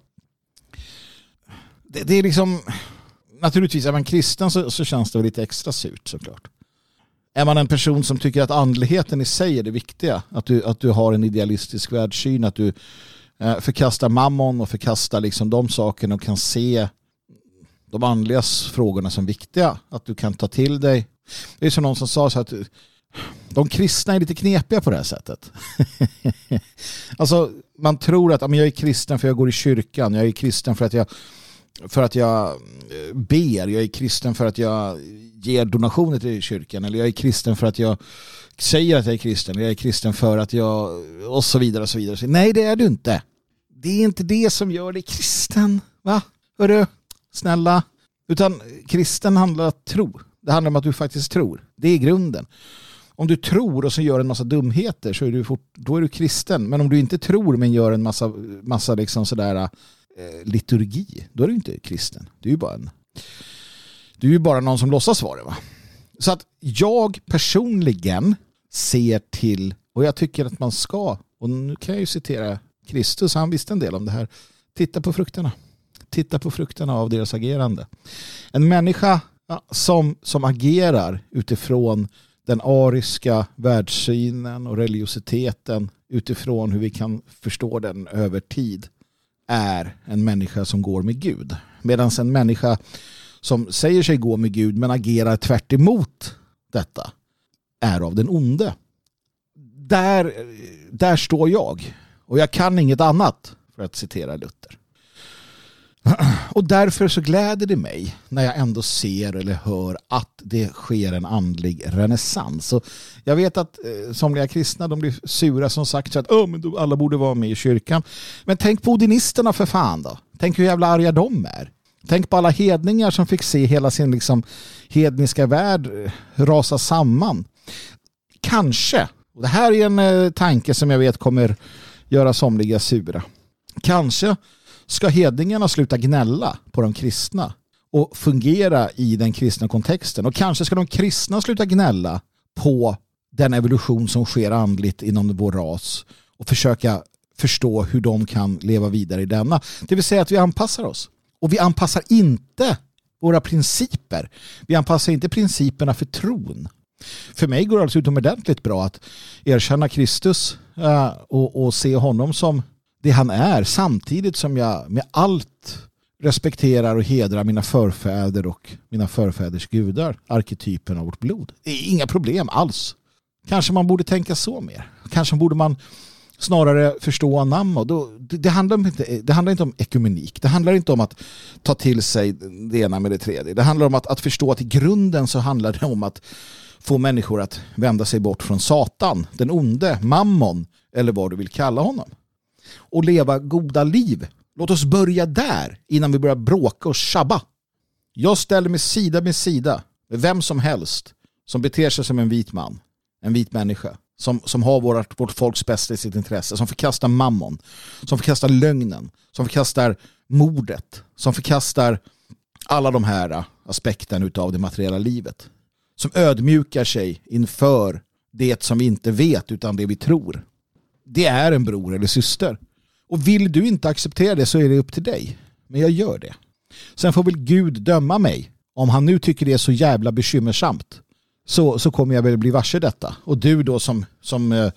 det, det är liksom, naturligtvis är man kristen så, så känns det lite extra surt såklart. Är man en person som tycker att andligheten i sig är det viktiga, att du, att du har en idealistisk världssyn, att du Eh, förkastar mammon och förkastar liksom de sakerna och kan se de andliga frågorna som viktiga, att du kan ta till dig det är som någon som sa så att de kristna är lite knepiga på det här sättet. alltså man tror att jag är kristen för jag går i kyrkan, jag är kristen för att jag för att jag eh, ber, jag är kristen för att jag ger donationer till kyrkan eller jag är kristen för att jag säger att jag är kristen eller jag är kristen för att jag och så vidare och så vidare. Nej, det är du inte. Det är inte det som gör dig kristen. Va? Hörru, snälla. Utan kristen handlar om att tro. Det handlar om att du faktiskt tror. Det är grunden. Om du tror och så gör en massa dumheter så är du, fort, då är du kristen. Men om du inte tror men gör en massa, massa liksom sådär, eh, liturgi, då är du inte kristen. Du är ju bara en du är ju bara någon som låtsas vara det va? Så att jag personligen ser till, och jag tycker att man ska, och nu kan jag ju citera Kristus, han visste en del om det här. Titta på frukterna. Titta på frukterna av deras agerande. En människa som, som agerar utifrån den ariska världssynen och religiositeten utifrån hur vi kan förstå den över tid är en människa som går med Gud. Medan en människa som säger sig gå med Gud men agerar tvärt detta är av den onde. Där, där står jag. Och jag kan inget annat för att citera Luther. Och därför så gläder det mig när jag ändå ser eller hör att det sker en andlig renässans. jag vet att eh, somliga kristna de blir sura som sagt så att oh, men alla borde vara med i kyrkan. Men tänk på odinisterna för fan då. Tänk hur jävla arga de är. Tänk på alla hedningar som fick se hela sin liksom, hedniska värld eh, rasa samman. Kanske, och det här är en eh, tanke som jag vet kommer göra somliga sura. Kanske ska hedningarna sluta gnälla på de kristna och fungera i den kristna kontexten. Och kanske ska de kristna sluta gnälla på den evolution som sker andligt inom vår ras och försöka förstå hur de kan leva vidare i denna. Det vill säga att vi anpassar oss. Och vi anpassar inte våra principer. Vi anpassar inte principerna för tron. För mig går det alltså utomordentligt bra att erkänna Kristus Eh, och, och se honom som det han är samtidigt som jag med allt respekterar och hedrar mina förfäder och mina förfäders gudar, arketypen av vårt blod. Det är Inga problem alls. Kanske man borde tänka så mer. Kanske borde man snarare förstå anamma. Då, det, det, handlar inte, det handlar inte om ekumenik. Det handlar inte om att ta till sig det ena med det tredje. Det handlar om att, att förstå att i grunden så handlar det om att få människor att vända sig bort från Satan, den onde, mammon eller vad du vill kalla honom. Och leva goda liv. Låt oss börja där innan vi börjar bråka och tjabba. Jag ställer mig sida med sida med vem som helst som beter sig som en vit man, en vit människa som, som har vårt, vårt folks bästa i sitt intresse, som förkastar mammon, som förkastar lögnen, som förkastar mordet, som förkastar alla de här aspekterna av det materiella livet. Som ödmjukar sig inför det som vi inte vet utan det vi tror. Det är en bror eller syster. Och vill du inte acceptera det så är det upp till dig. Men jag gör det. Sen får väl Gud döma mig om han nu tycker det är så jävla bekymmersamt så, så kommer jag väl bli varse detta. Och du då som, som eh,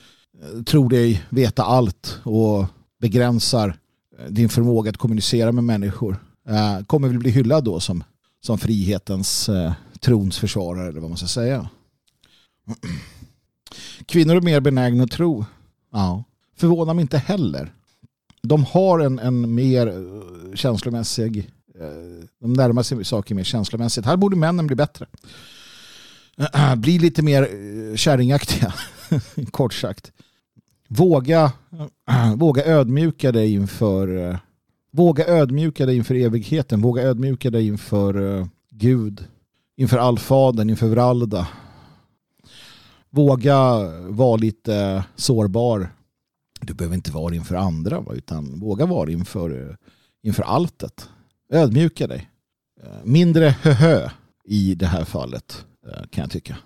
tror dig veta allt och begränsar eh, din förmåga att kommunicera med människor eh, kommer väl bli hyllad då som, som frihetens eh, trons försvarare eller vad man ska säga. Kvinnor är mer benägna att tro. Ja. Förvånar mig inte heller. De har en, en mer eh, känslomässig eh, de närmar sig saker mer känslomässigt. Här borde männen bli bättre. bli lite mer eh, kärringaktiga, kort sagt. Våga, våga ödmjuka dig inför våga ödmjuka dig inför evigheten, våga ödmjuka dig inför Gud, inför allfadern, inför Vralda. Våga vara lite sårbar. Du behöver inte vara inför andra, utan våga vara inför, eh, inför alltet. Ödmjuka dig. Eh, mindre höhö i det här fallet eh, kan jag tycka.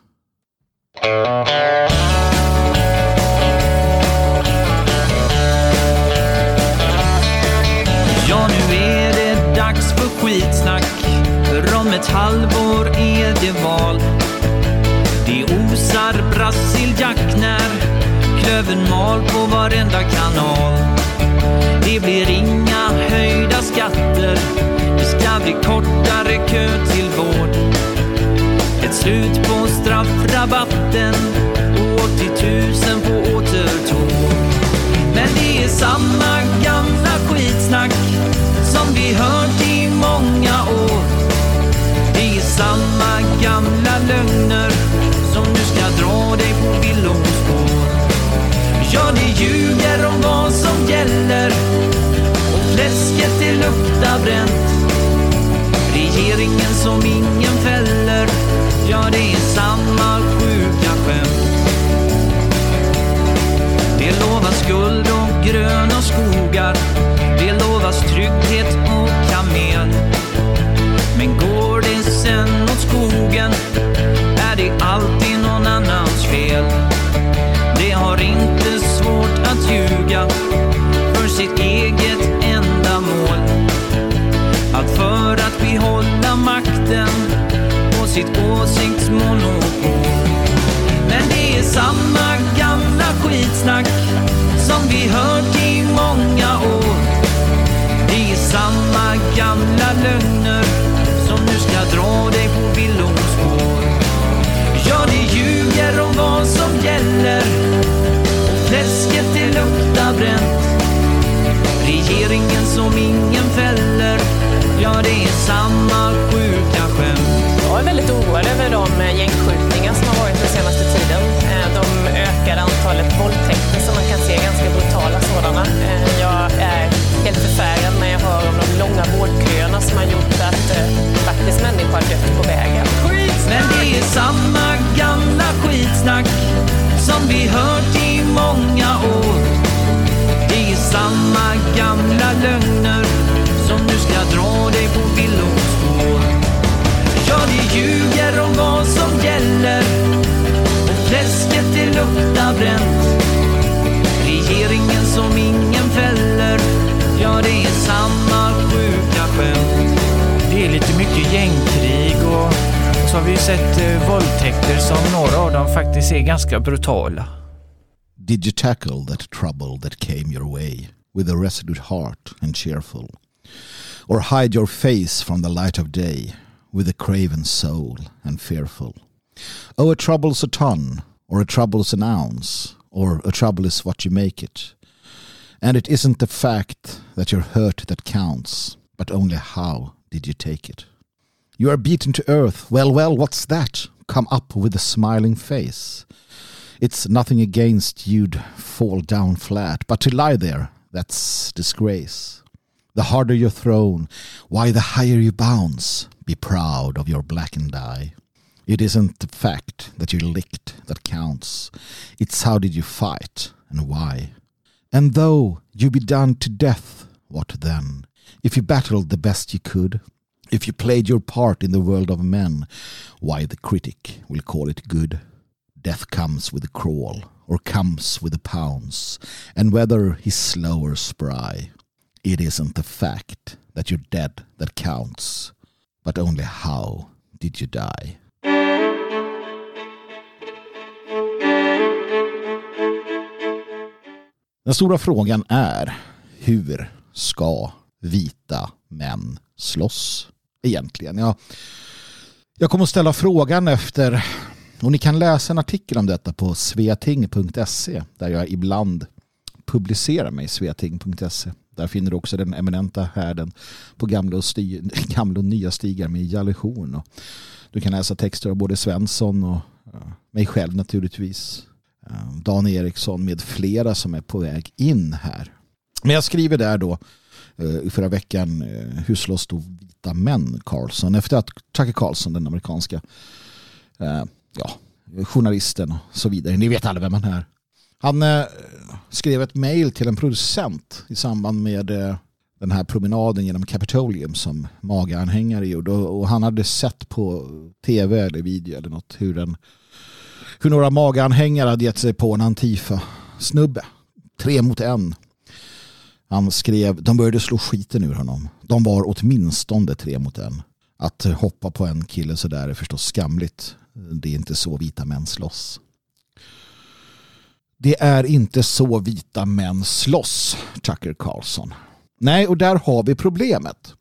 Ja, nu är det dags för skitsnack. Om ett halvår är det val. Det osar brassiljack när klöven mal på varenda kanal. Det blir inga höjda skatter. Det ska bli kortare kö till vård. Ett slut på straffrabatten och 80 000 på återtåg. Men det är samma gamla skitsnack som vi hört i många år samma gamla lögner som du ska dra dig på villospår. Ja, ni ljuger om vad som gäller och fläsket det luktar bränt. Regeringen som ingen fäller, ja det är sant. Sitt åsiktsmonopol. Men det är samma gamla skitsnack som vi hört i många år. Det är samma gamla lögner som nu ska dra dig på villospår. Ja, det ljuger om vad som gäller. Och fläsket det luktar bränt. Regeringen som ingen fäller. Ja, det är samma sjuka skämt. Jag är väldigt oroad över de gängskjutningar som har varit den senaste tiden. Eh, de ökade antalet våldtäkter som man kan se, ganska brutala sådana. Eh, jag är helt förfärad när jag hör om de långa vårdköerna som har gjort att eh, faktiskt människor har dött på vägen. Men det är samma gamla skitsnack som vi hört i många år Det är samma gamla lögner som nu ska dra vi ljuger om vad som gäller. Och fläsket det luktar bränt. Regeringen som ingen fäller. Ja, det är samma sjuka skämt. Det är lite mycket gängkrig och så har vi ju sett eh, våldtäkter som några av dem faktiskt är ganska brutala. Did you tackle that trouble that came your way with a resolute heart and cheerful? Or hide your face from the light of day? With a craven soul and fearful? Oh, a trouble's a ton, or a trouble's an ounce, or a trouble is what you make it. And it isn't the fact that you're hurt that counts, but only how did you take it. You are beaten to earth. Well, well, what's that? Come up with a smiling face. It's nothing against you'd fall down flat, but to lie there, that's disgrace. The harder you're thrown, why the higher you bounce. Be proud of your blackened eye. It isn't the fact that you licked that counts. It's how did you fight and why. And though you be done to death, what then? If you battled the best you could, if you played your part in the world of men, why the critic will call it good. Death comes with a crawl, or comes with a pounce, and whether he's slow or spry, it isn't the fact that you're dead that counts, but only how did you die. Den stora frågan är hur ska vita män slåss egentligen? Jag, jag kommer att ställa frågan efter och ni kan läsa en artikel om detta på sveating.se där jag ibland publicerar mig, sveating.se. Där finner du också den eminenta härden på gamla och, sti, gamla och nya stigar med Jalle Horn. Och du kan läsa texter av både Svensson och eh, mig själv naturligtvis. Eh, Dan Eriksson med flera som är på väg in här. Men jag skriver där då eh, i förra veckan hur slåss då vita män Carlson efter att Tucker Carlson, den amerikanska ja, journalisten och så vidare. Ni vet alla vem han är. Han eh, skrev ett mejl till en producent i samband med eh, den här promenaden genom Capitolium som MAGA-anhängare gjorde. Och, och, han hade sett på tv eller video eller något hur, en, hur några MAGA-anhängare hade gett sig på en Antifa-snubbe. Tre mot en. Han skrev, de började slå skiten ur honom. De var åtminstone tre mot en. Att hoppa på en kille sådär är förstås skamligt. Det är inte så vita män slåss. Det är inte så vita män slåss, Tucker Carlson. Nej, och där har vi problemet.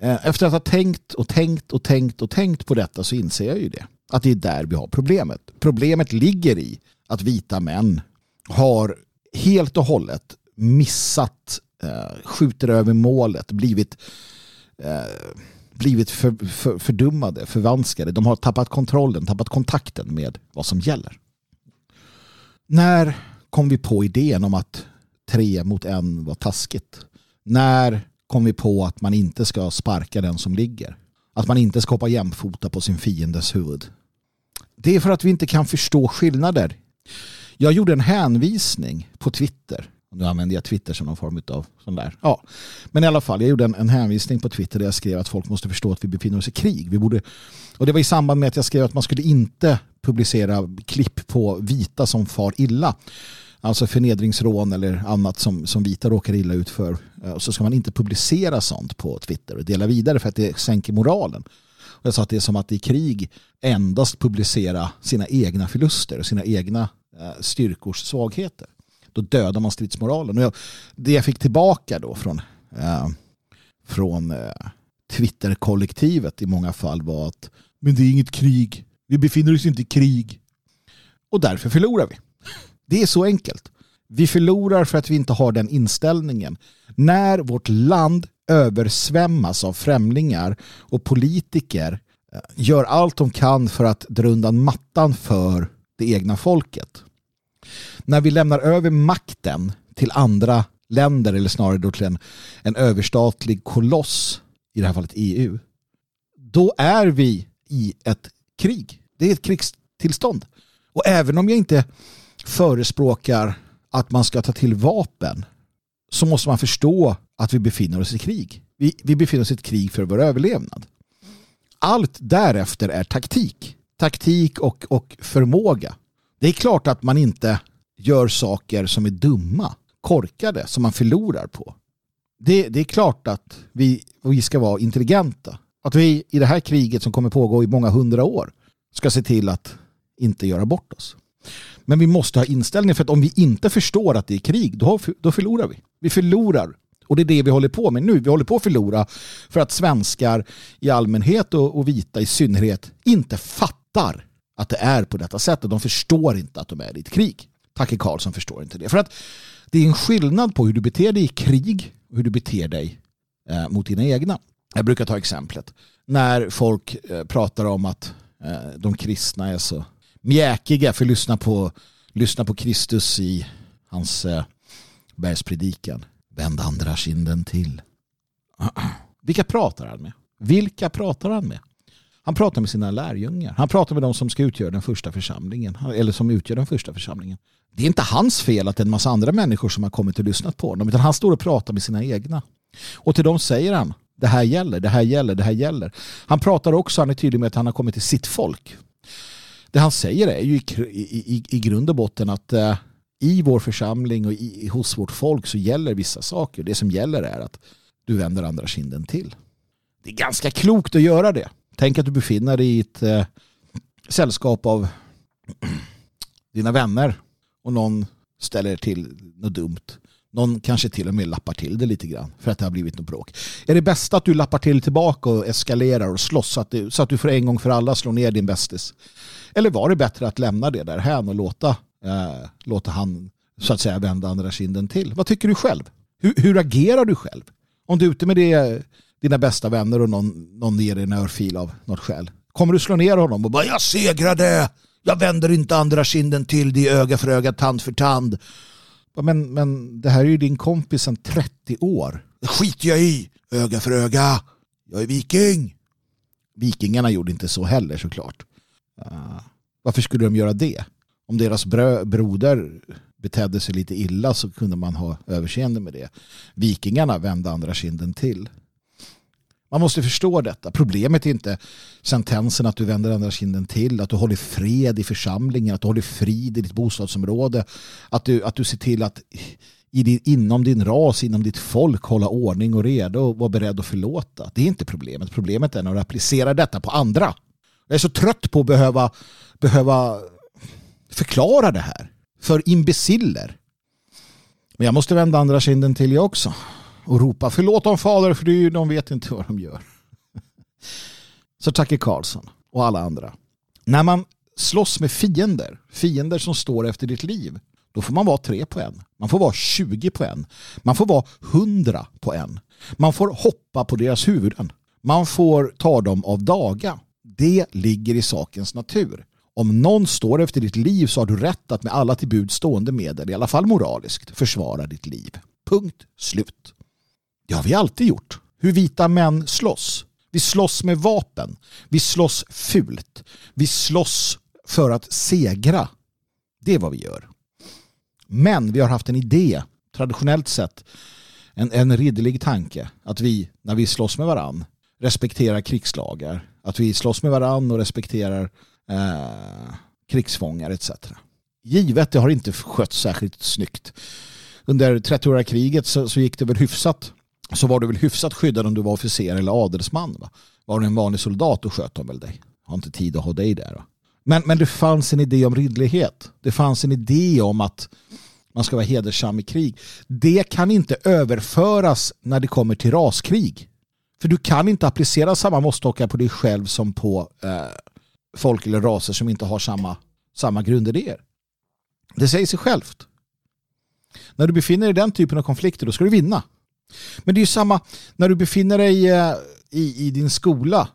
Eh, efter att ha tänkt och tänkt och tänkt och tänkt på detta så inser jag ju det. Att det är där vi har problemet. Problemet ligger i att vita män har helt och hållet missat, eh, skjuter över målet, blivit eh, blivit för, för, fördummade, förvanskade. De har tappat kontrollen, tappat kontakten med vad som gäller. När kom vi på idén om att tre mot en var taskigt? När kom vi på att man inte ska sparka den som ligger? att man inte ska hoppa jämfota på sin fiendes huvud. Det är för att vi inte kan förstå skillnader. Jag gjorde en hänvisning på Twitter. Nu använder jag Twitter som någon form av sån där. Ja. Men i alla fall, jag gjorde en, en hänvisning på Twitter där jag skrev att folk måste förstå att vi befinner oss i krig. Vi borde, och det var i samband med att jag skrev att man skulle inte publicera klipp på vita som far illa. Alltså förnedringsrån eller annat som, som vita råkar illa ut för. Eh, så ska man inte publicera sånt på Twitter och dela vidare för att det sänker moralen. Och jag sa att det är som att i krig endast publicera sina egna förluster och sina egna eh, styrkors svagheter. Då dödar man stridsmoralen. Och jag, det jag fick tillbaka då från, eh, från eh, Twitter-kollektivet i många fall var att men det är inget krig. Vi befinner oss inte i krig. Och därför förlorar vi. Det är så enkelt. Vi förlorar för att vi inte har den inställningen. När vårt land översvämmas av främlingar och politiker eh, gör allt de kan för att dra undan mattan för det egna folket. När vi lämnar över makten till andra länder eller snarare då till en, en överstatlig koloss, i det här fallet EU, då är vi i ett krig. Det är ett krigstillstånd. Och även om jag inte förespråkar att man ska ta till vapen så måste man förstå att vi befinner oss i krig. Vi, vi befinner oss i ett krig för vår överlevnad. Allt därefter är taktik. Taktik och, och förmåga. Det är klart att man inte gör saker som är dumma, korkade, som man förlorar på. Det, det är klart att vi, vi ska vara intelligenta. Att vi i det här kriget som kommer pågå i många hundra år ska se till att inte göra bort oss. Men vi måste ha inställning för att om vi inte förstår att det är krig, då, då förlorar vi. Vi förlorar. Och det är det vi håller på med nu. Vi håller på att förlora för att svenskar i allmänhet och, och vita i synnerhet inte fattar att det är på detta sättet. De förstår inte att de är i ett krig. Tacke Karlsson förstår inte det. För att det är en skillnad på hur du beter dig i krig och hur du beter dig eh, mot dina egna. Jag brukar ta exemplet när folk eh, pratar om att Eh, de kristna är så mjäkiga för att lyssna på, lyssna på Kristus i hans eh, bergspredikan. Vänd andra kinden till. Vilka pratar han med? Vilka pratar han med? Han pratar med sina lärjungar. Han pratar med de som ska utgöra den första församlingen. Eller som utgör den första församlingen. Det är inte hans fel att det är en massa andra människor som har kommit och lyssnat på honom. Utan han står och pratar med sina egna. Och till dem säger han det här gäller, det här gäller, det här gäller. Han pratar också, han är tydlig med att han har kommit till sitt folk. Det han säger är ju i, i, i grund och botten att eh, i vår församling och i, hos vårt folk så gäller vissa saker. Det som gäller är att du vänder andra kinden till. Det är ganska klokt att göra det. Tänk att du befinner dig i ett eh, sällskap av dina vänner och någon ställer till något dumt. Någon kanske till och med lappar till det lite grann för att det har blivit något bråk. Är det bästa att du lappar till tillbaka och eskalerar och slåss så att, du, så att du för en gång för alla slår ner din bästis? Eller var det bättre att lämna det där här och låta, eh, låta han så att säga vända andra kinden till? Vad tycker du själv? Hur, hur agerar du själv? Om du är ute med det, dina bästa vänner och någon, någon ger dig en örfil av något skäl. Kommer du slå ner honom och bara jag segrade, jag vänder inte andra kinden till, det är öga för öga, tand för tand. Men, men det här är ju din kompis sedan 30 år. Det skiter jag i, öga för öga. Jag är viking. Vikingarna gjorde inte så heller såklart. Uh, varför skulle de göra det? Om deras brö, broder betedde sig lite illa så kunde man ha överseende med det. Vikingarna vände andra kinden till. Man måste förstå detta. Problemet är inte sentensen att du vänder andra kinden till, att du håller fred i församlingen, att du håller frid i ditt bostadsområde, att du, att du ser till att i din, inom din ras, inom ditt folk hålla ordning och reda och vara beredd att förlåta. Det är inte problemet. Problemet är när du applicerar detta på andra. Jag är så trött på att behöva, behöva förklara det här för imbeciller. Men jag måste vända andra kinden till jag också och ropa förlåt dem fader för de vet inte vad de gör. Så Tacke Karlsson och alla andra. När man slåss med fiender, fiender som står efter ditt liv, då får man vara tre på en. Man får vara 20 på en. Man får vara 100 på en. Man får hoppa på deras huvuden. Man får ta dem av daga. Det ligger i sakens natur. Om någon står efter ditt liv så har du rätt att med alla till bud stående medel, i alla fall moraliskt, försvara ditt liv. Punkt slut. Det har vi alltid gjort. Hur vita män slåss. Vi slåss med vapen. Vi slåss fult. Vi slåss för att segra. Det är vad vi gör. Men vi har haft en idé, traditionellt sett, en, en ridderlig tanke, att vi, när vi slåss med varann, respekterar krigslagar. Att vi slåss med varann och respekterar eh, krigsfångar etc. Givet, det har inte skötts särskilt snyggt. Under 30-åriga kriget så, så gick det väl hyfsat så var du väl hyfsat skyddad om du var officer eller adelsman. Va? Var du en vanlig soldat och sköt de väl dig. Har inte tid att ha dig där. Va? Men, men det fanns en idé om ridderlighet. Det fanns en idé om att man ska vara hedersam i krig. Det kan inte överföras när det kommer till raskrig. För du kan inte applicera samma måttstockar på dig själv som på eh, folk eller raser som inte har samma, samma grundidéer. Det säger sig självt. När du befinner dig i den typen av konflikter då ska du vinna. Men det är ju samma när du befinner dig eh, i, i din skola.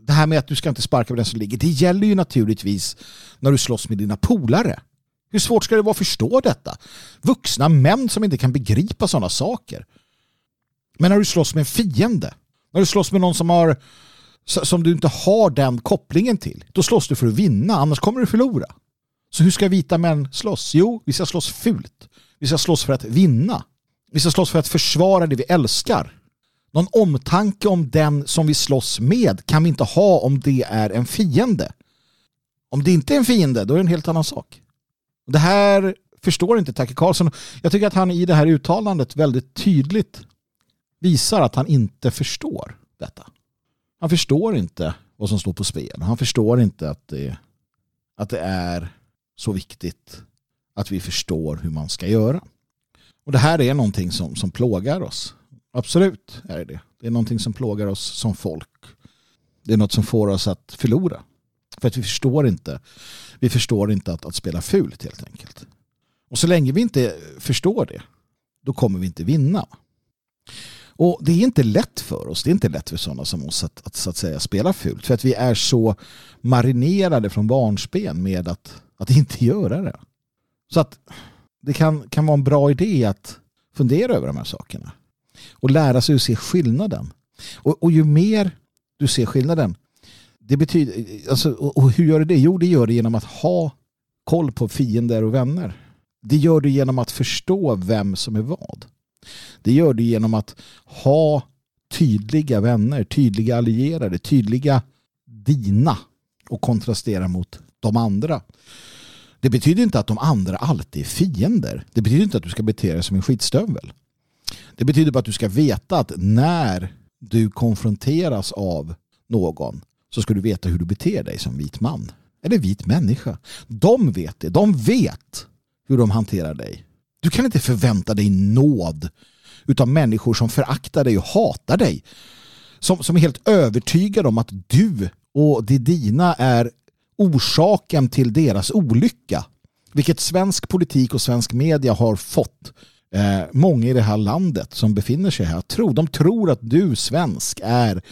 Det här med att du ska inte sparka på den som ligger. Det gäller ju naturligtvis när du slåss med dina polare. Hur svårt ska det vara att förstå detta? Vuxna män som inte kan begripa sådana saker. Men när du slåss med en fiende, när du slåss med någon som, har, som du inte har den kopplingen till, då slåss du för att vinna, annars kommer du förlora. Så hur ska vita män slåss? Jo, vi ska slåss fult. Vi ska slåss för att vinna. Vi ska slåss för att försvara det vi älskar. Någon omtanke om den som vi slåss med kan vi inte ha om det är en fiende. Om det inte är en fiende, då är det en helt annan sak. Det här förstår inte Tacke Karlsson. Jag tycker att han i det här uttalandet väldigt tydligt visar att han inte förstår detta. Han förstår inte vad som står på spel. Han förstår inte att det, att det är så viktigt att vi förstår hur man ska göra. Och det här är någonting som, som plågar oss. Absolut är det det. är någonting som plågar oss som folk. Det är något som får oss att förlora. För att vi förstår inte, vi förstår inte att, att spela fult helt enkelt. Och så länge vi inte förstår det, då kommer vi inte vinna. Och det är inte lätt för oss, det är inte lätt för sådana som oss att, att, så att säga spela fult. För att vi är så marinerade från barnsben med att, att inte göra det. Så att det kan, kan vara en bra idé att fundera över de här sakerna. Och lära sig att se skillnaden. Och, och ju mer du ser skillnaden, det betyder, alltså, och, och hur gör du det? Jo, det gör du genom att ha koll på fiender och vänner. Det gör du genom att förstå vem som är vad. Det gör du genom att ha tydliga vänner, tydliga allierade, tydliga dina och kontrastera mot de andra. Det betyder inte att de andra alltid är fiender. Det betyder inte att du ska bete dig som en skitstövel. Det betyder bara att du ska veta att när du konfronteras av någon så ska du veta hur du beter dig som vit man. Eller vit människa. De vet det. De vet hur de hanterar dig. Du kan inte förvänta dig nåd utav människor som föraktar dig och hatar dig. Som, som är helt övertygade om att du och det dina är orsaken till deras olycka. Vilket svensk politik och svensk media har fått eh, många i det här landet som befinner sig här tro. De tror att du svensk är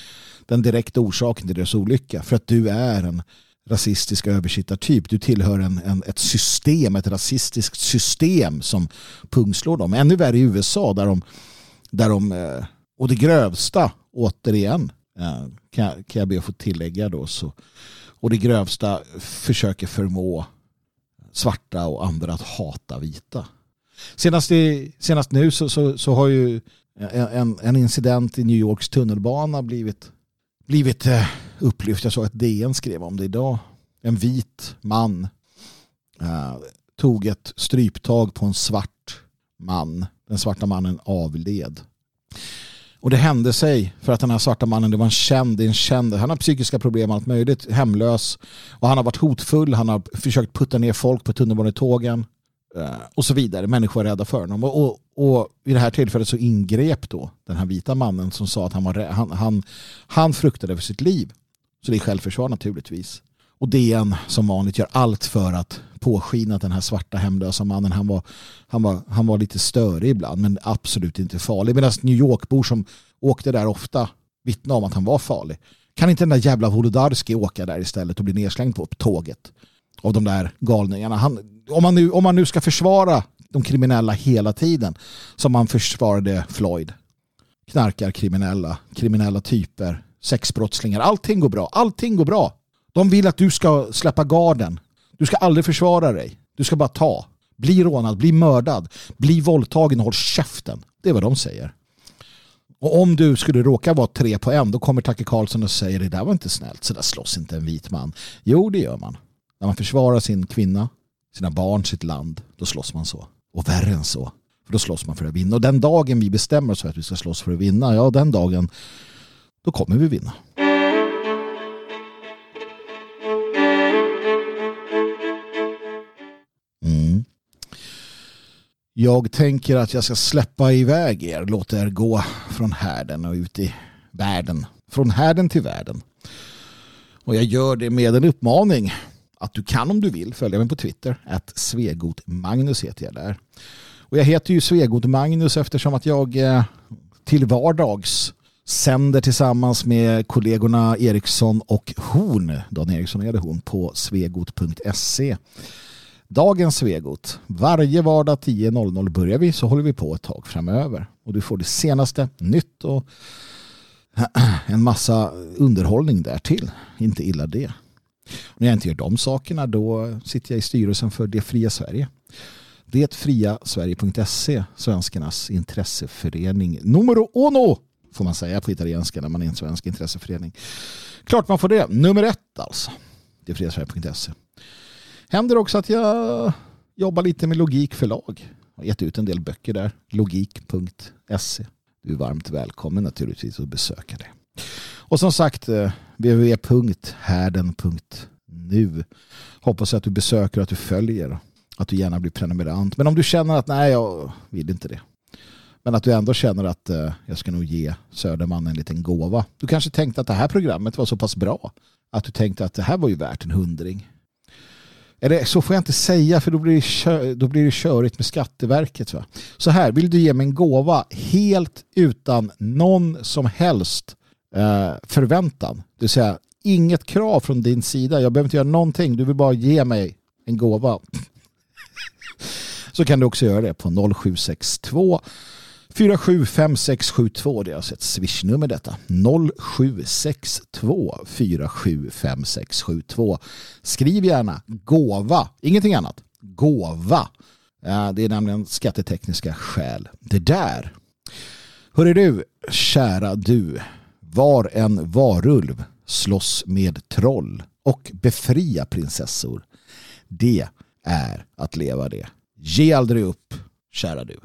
den direkta orsaken till deras olycka för att du är en rasistisk översittartyp. Du tillhör en, en, ett system, ett rasistiskt system som pungslår dem. Ännu värre i USA där de, där de eh, och det grövsta återigen eh, kan, kan jag be att få tillägga då så och det grövsta försöker förmå svarta och andra att hata vita. Senast, i, senast nu så, så, så har ju en, en, incident i New Yorks tunnelbana blivit, blivit eh, upplyft. Jag såg att DN skrev om det idag. En vit man uh, tog ett stryptag på en svart man. Den svarta mannen avled. Och det hände sig för att den här svarta mannen, det var en känd, en känd, han har psykiska problem, allt möjligt, hemlös. Och han har varit hotfull, han har försökt putta ner folk på tunnelbanetågen eh, och så vidare. Människor är rädda för honom. Och, och, och vid det här tillfället så ingrep då den här vita mannen som sa att han, var, han, han, han fruktade för sitt liv. Så det är självförsvar naturligtvis. Och DN som vanligt gör allt för att påskina att den här svarta hemlösa mannen han var, han var, han var lite störig ibland men absolut inte farlig. Medan New York-bor som åkte där ofta vittnade om att han var farlig. Kan inte den där jävla Wolodarski åka där istället och bli nedslängd på tåget av de där galningarna? Han, om, man nu, om man nu ska försvara de kriminella hela tiden som man försvarade Floyd. Knarkar kriminella, kriminella typer sexbrottslingar. Allting går bra. Allting går bra. De vill att du ska släppa garden. Du ska aldrig försvara dig. Du ska bara ta. Bli rånad, bli mördad, bli våldtagen och håll käften. Det är vad de säger. Och om du skulle råka vara tre på en då kommer Tacke Karlsson och säger det där var inte snällt. Så där slåss inte en vit man. Jo, det gör man. När man försvarar sin kvinna, sina barn, sitt land, då slåss man så. Och värre än så. För då slåss man för att vinna. Och den dagen vi bestämmer oss för att vi ska slåss för att vinna, ja den dagen, då kommer vi vinna. Jag tänker att jag ska släppa iväg er, låta er gå från härden och ut i världen. Från härden till världen. Och jag gör det med en uppmaning att du kan om du vill följa mig på Twitter. Att Svegot Magnus heter jag där. Och jag heter ju Svegot Magnus eftersom att jag eh, till vardags sänder tillsammans med kollegorna Eriksson och Horn, Dan Eriksson och Horn, hon, på svegot.se. Dagens Svegot. Varje vardag 10.00 börjar vi så håller vi på ett tag framöver. Och du får det senaste nytt och en massa underhållning därtill. Inte illa det. När jag inte gör de sakerna då sitter jag i styrelsen för Det fria Sverige. Detfriasverige.se, svenskarnas intresseförening numero uno får man säga på italienska när man är en svensk intresseförening. Klart man får det. Nummer ett alltså. Detfriasverige.se. Händer också att jag jobbar lite med Logik förlag. Jag har gett ut en del böcker där. Logik.se. Du är varmt välkommen naturligtvis att besöka det. Och som sagt eh, www.härden.nu Hoppas att du besöker och att du följer. Att du gärna blir prenumerant. Men om du känner att nej, jag vill inte det. Men att du ändå känner att eh, jag ska nog ge Söderman en liten gåva. Du kanske tänkte att det här programmet var så pass bra. Att du tänkte att det här var ju värt en hundring. Eller så får jag inte säga för då blir det, kö, då blir det körigt med Skatteverket. Va? Så här, vill du ge mig en gåva helt utan någon som helst eh, förväntan. Det vill säga inget krav från din sida. Jag behöver inte göra någonting. Du vill bara ge mig en gåva. så kan du också göra det på 0762 475672. Det är alltså ett swishnummer detta. 0762 475672. Skriv gärna gåva, ingenting annat. Gåva. Det är nämligen skattetekniska skäl. Det där. Hörru du, kära du. Var en varulv slåss med troll och befria prinsessor. Det är att leva det. Ge aldrig upp, kära du.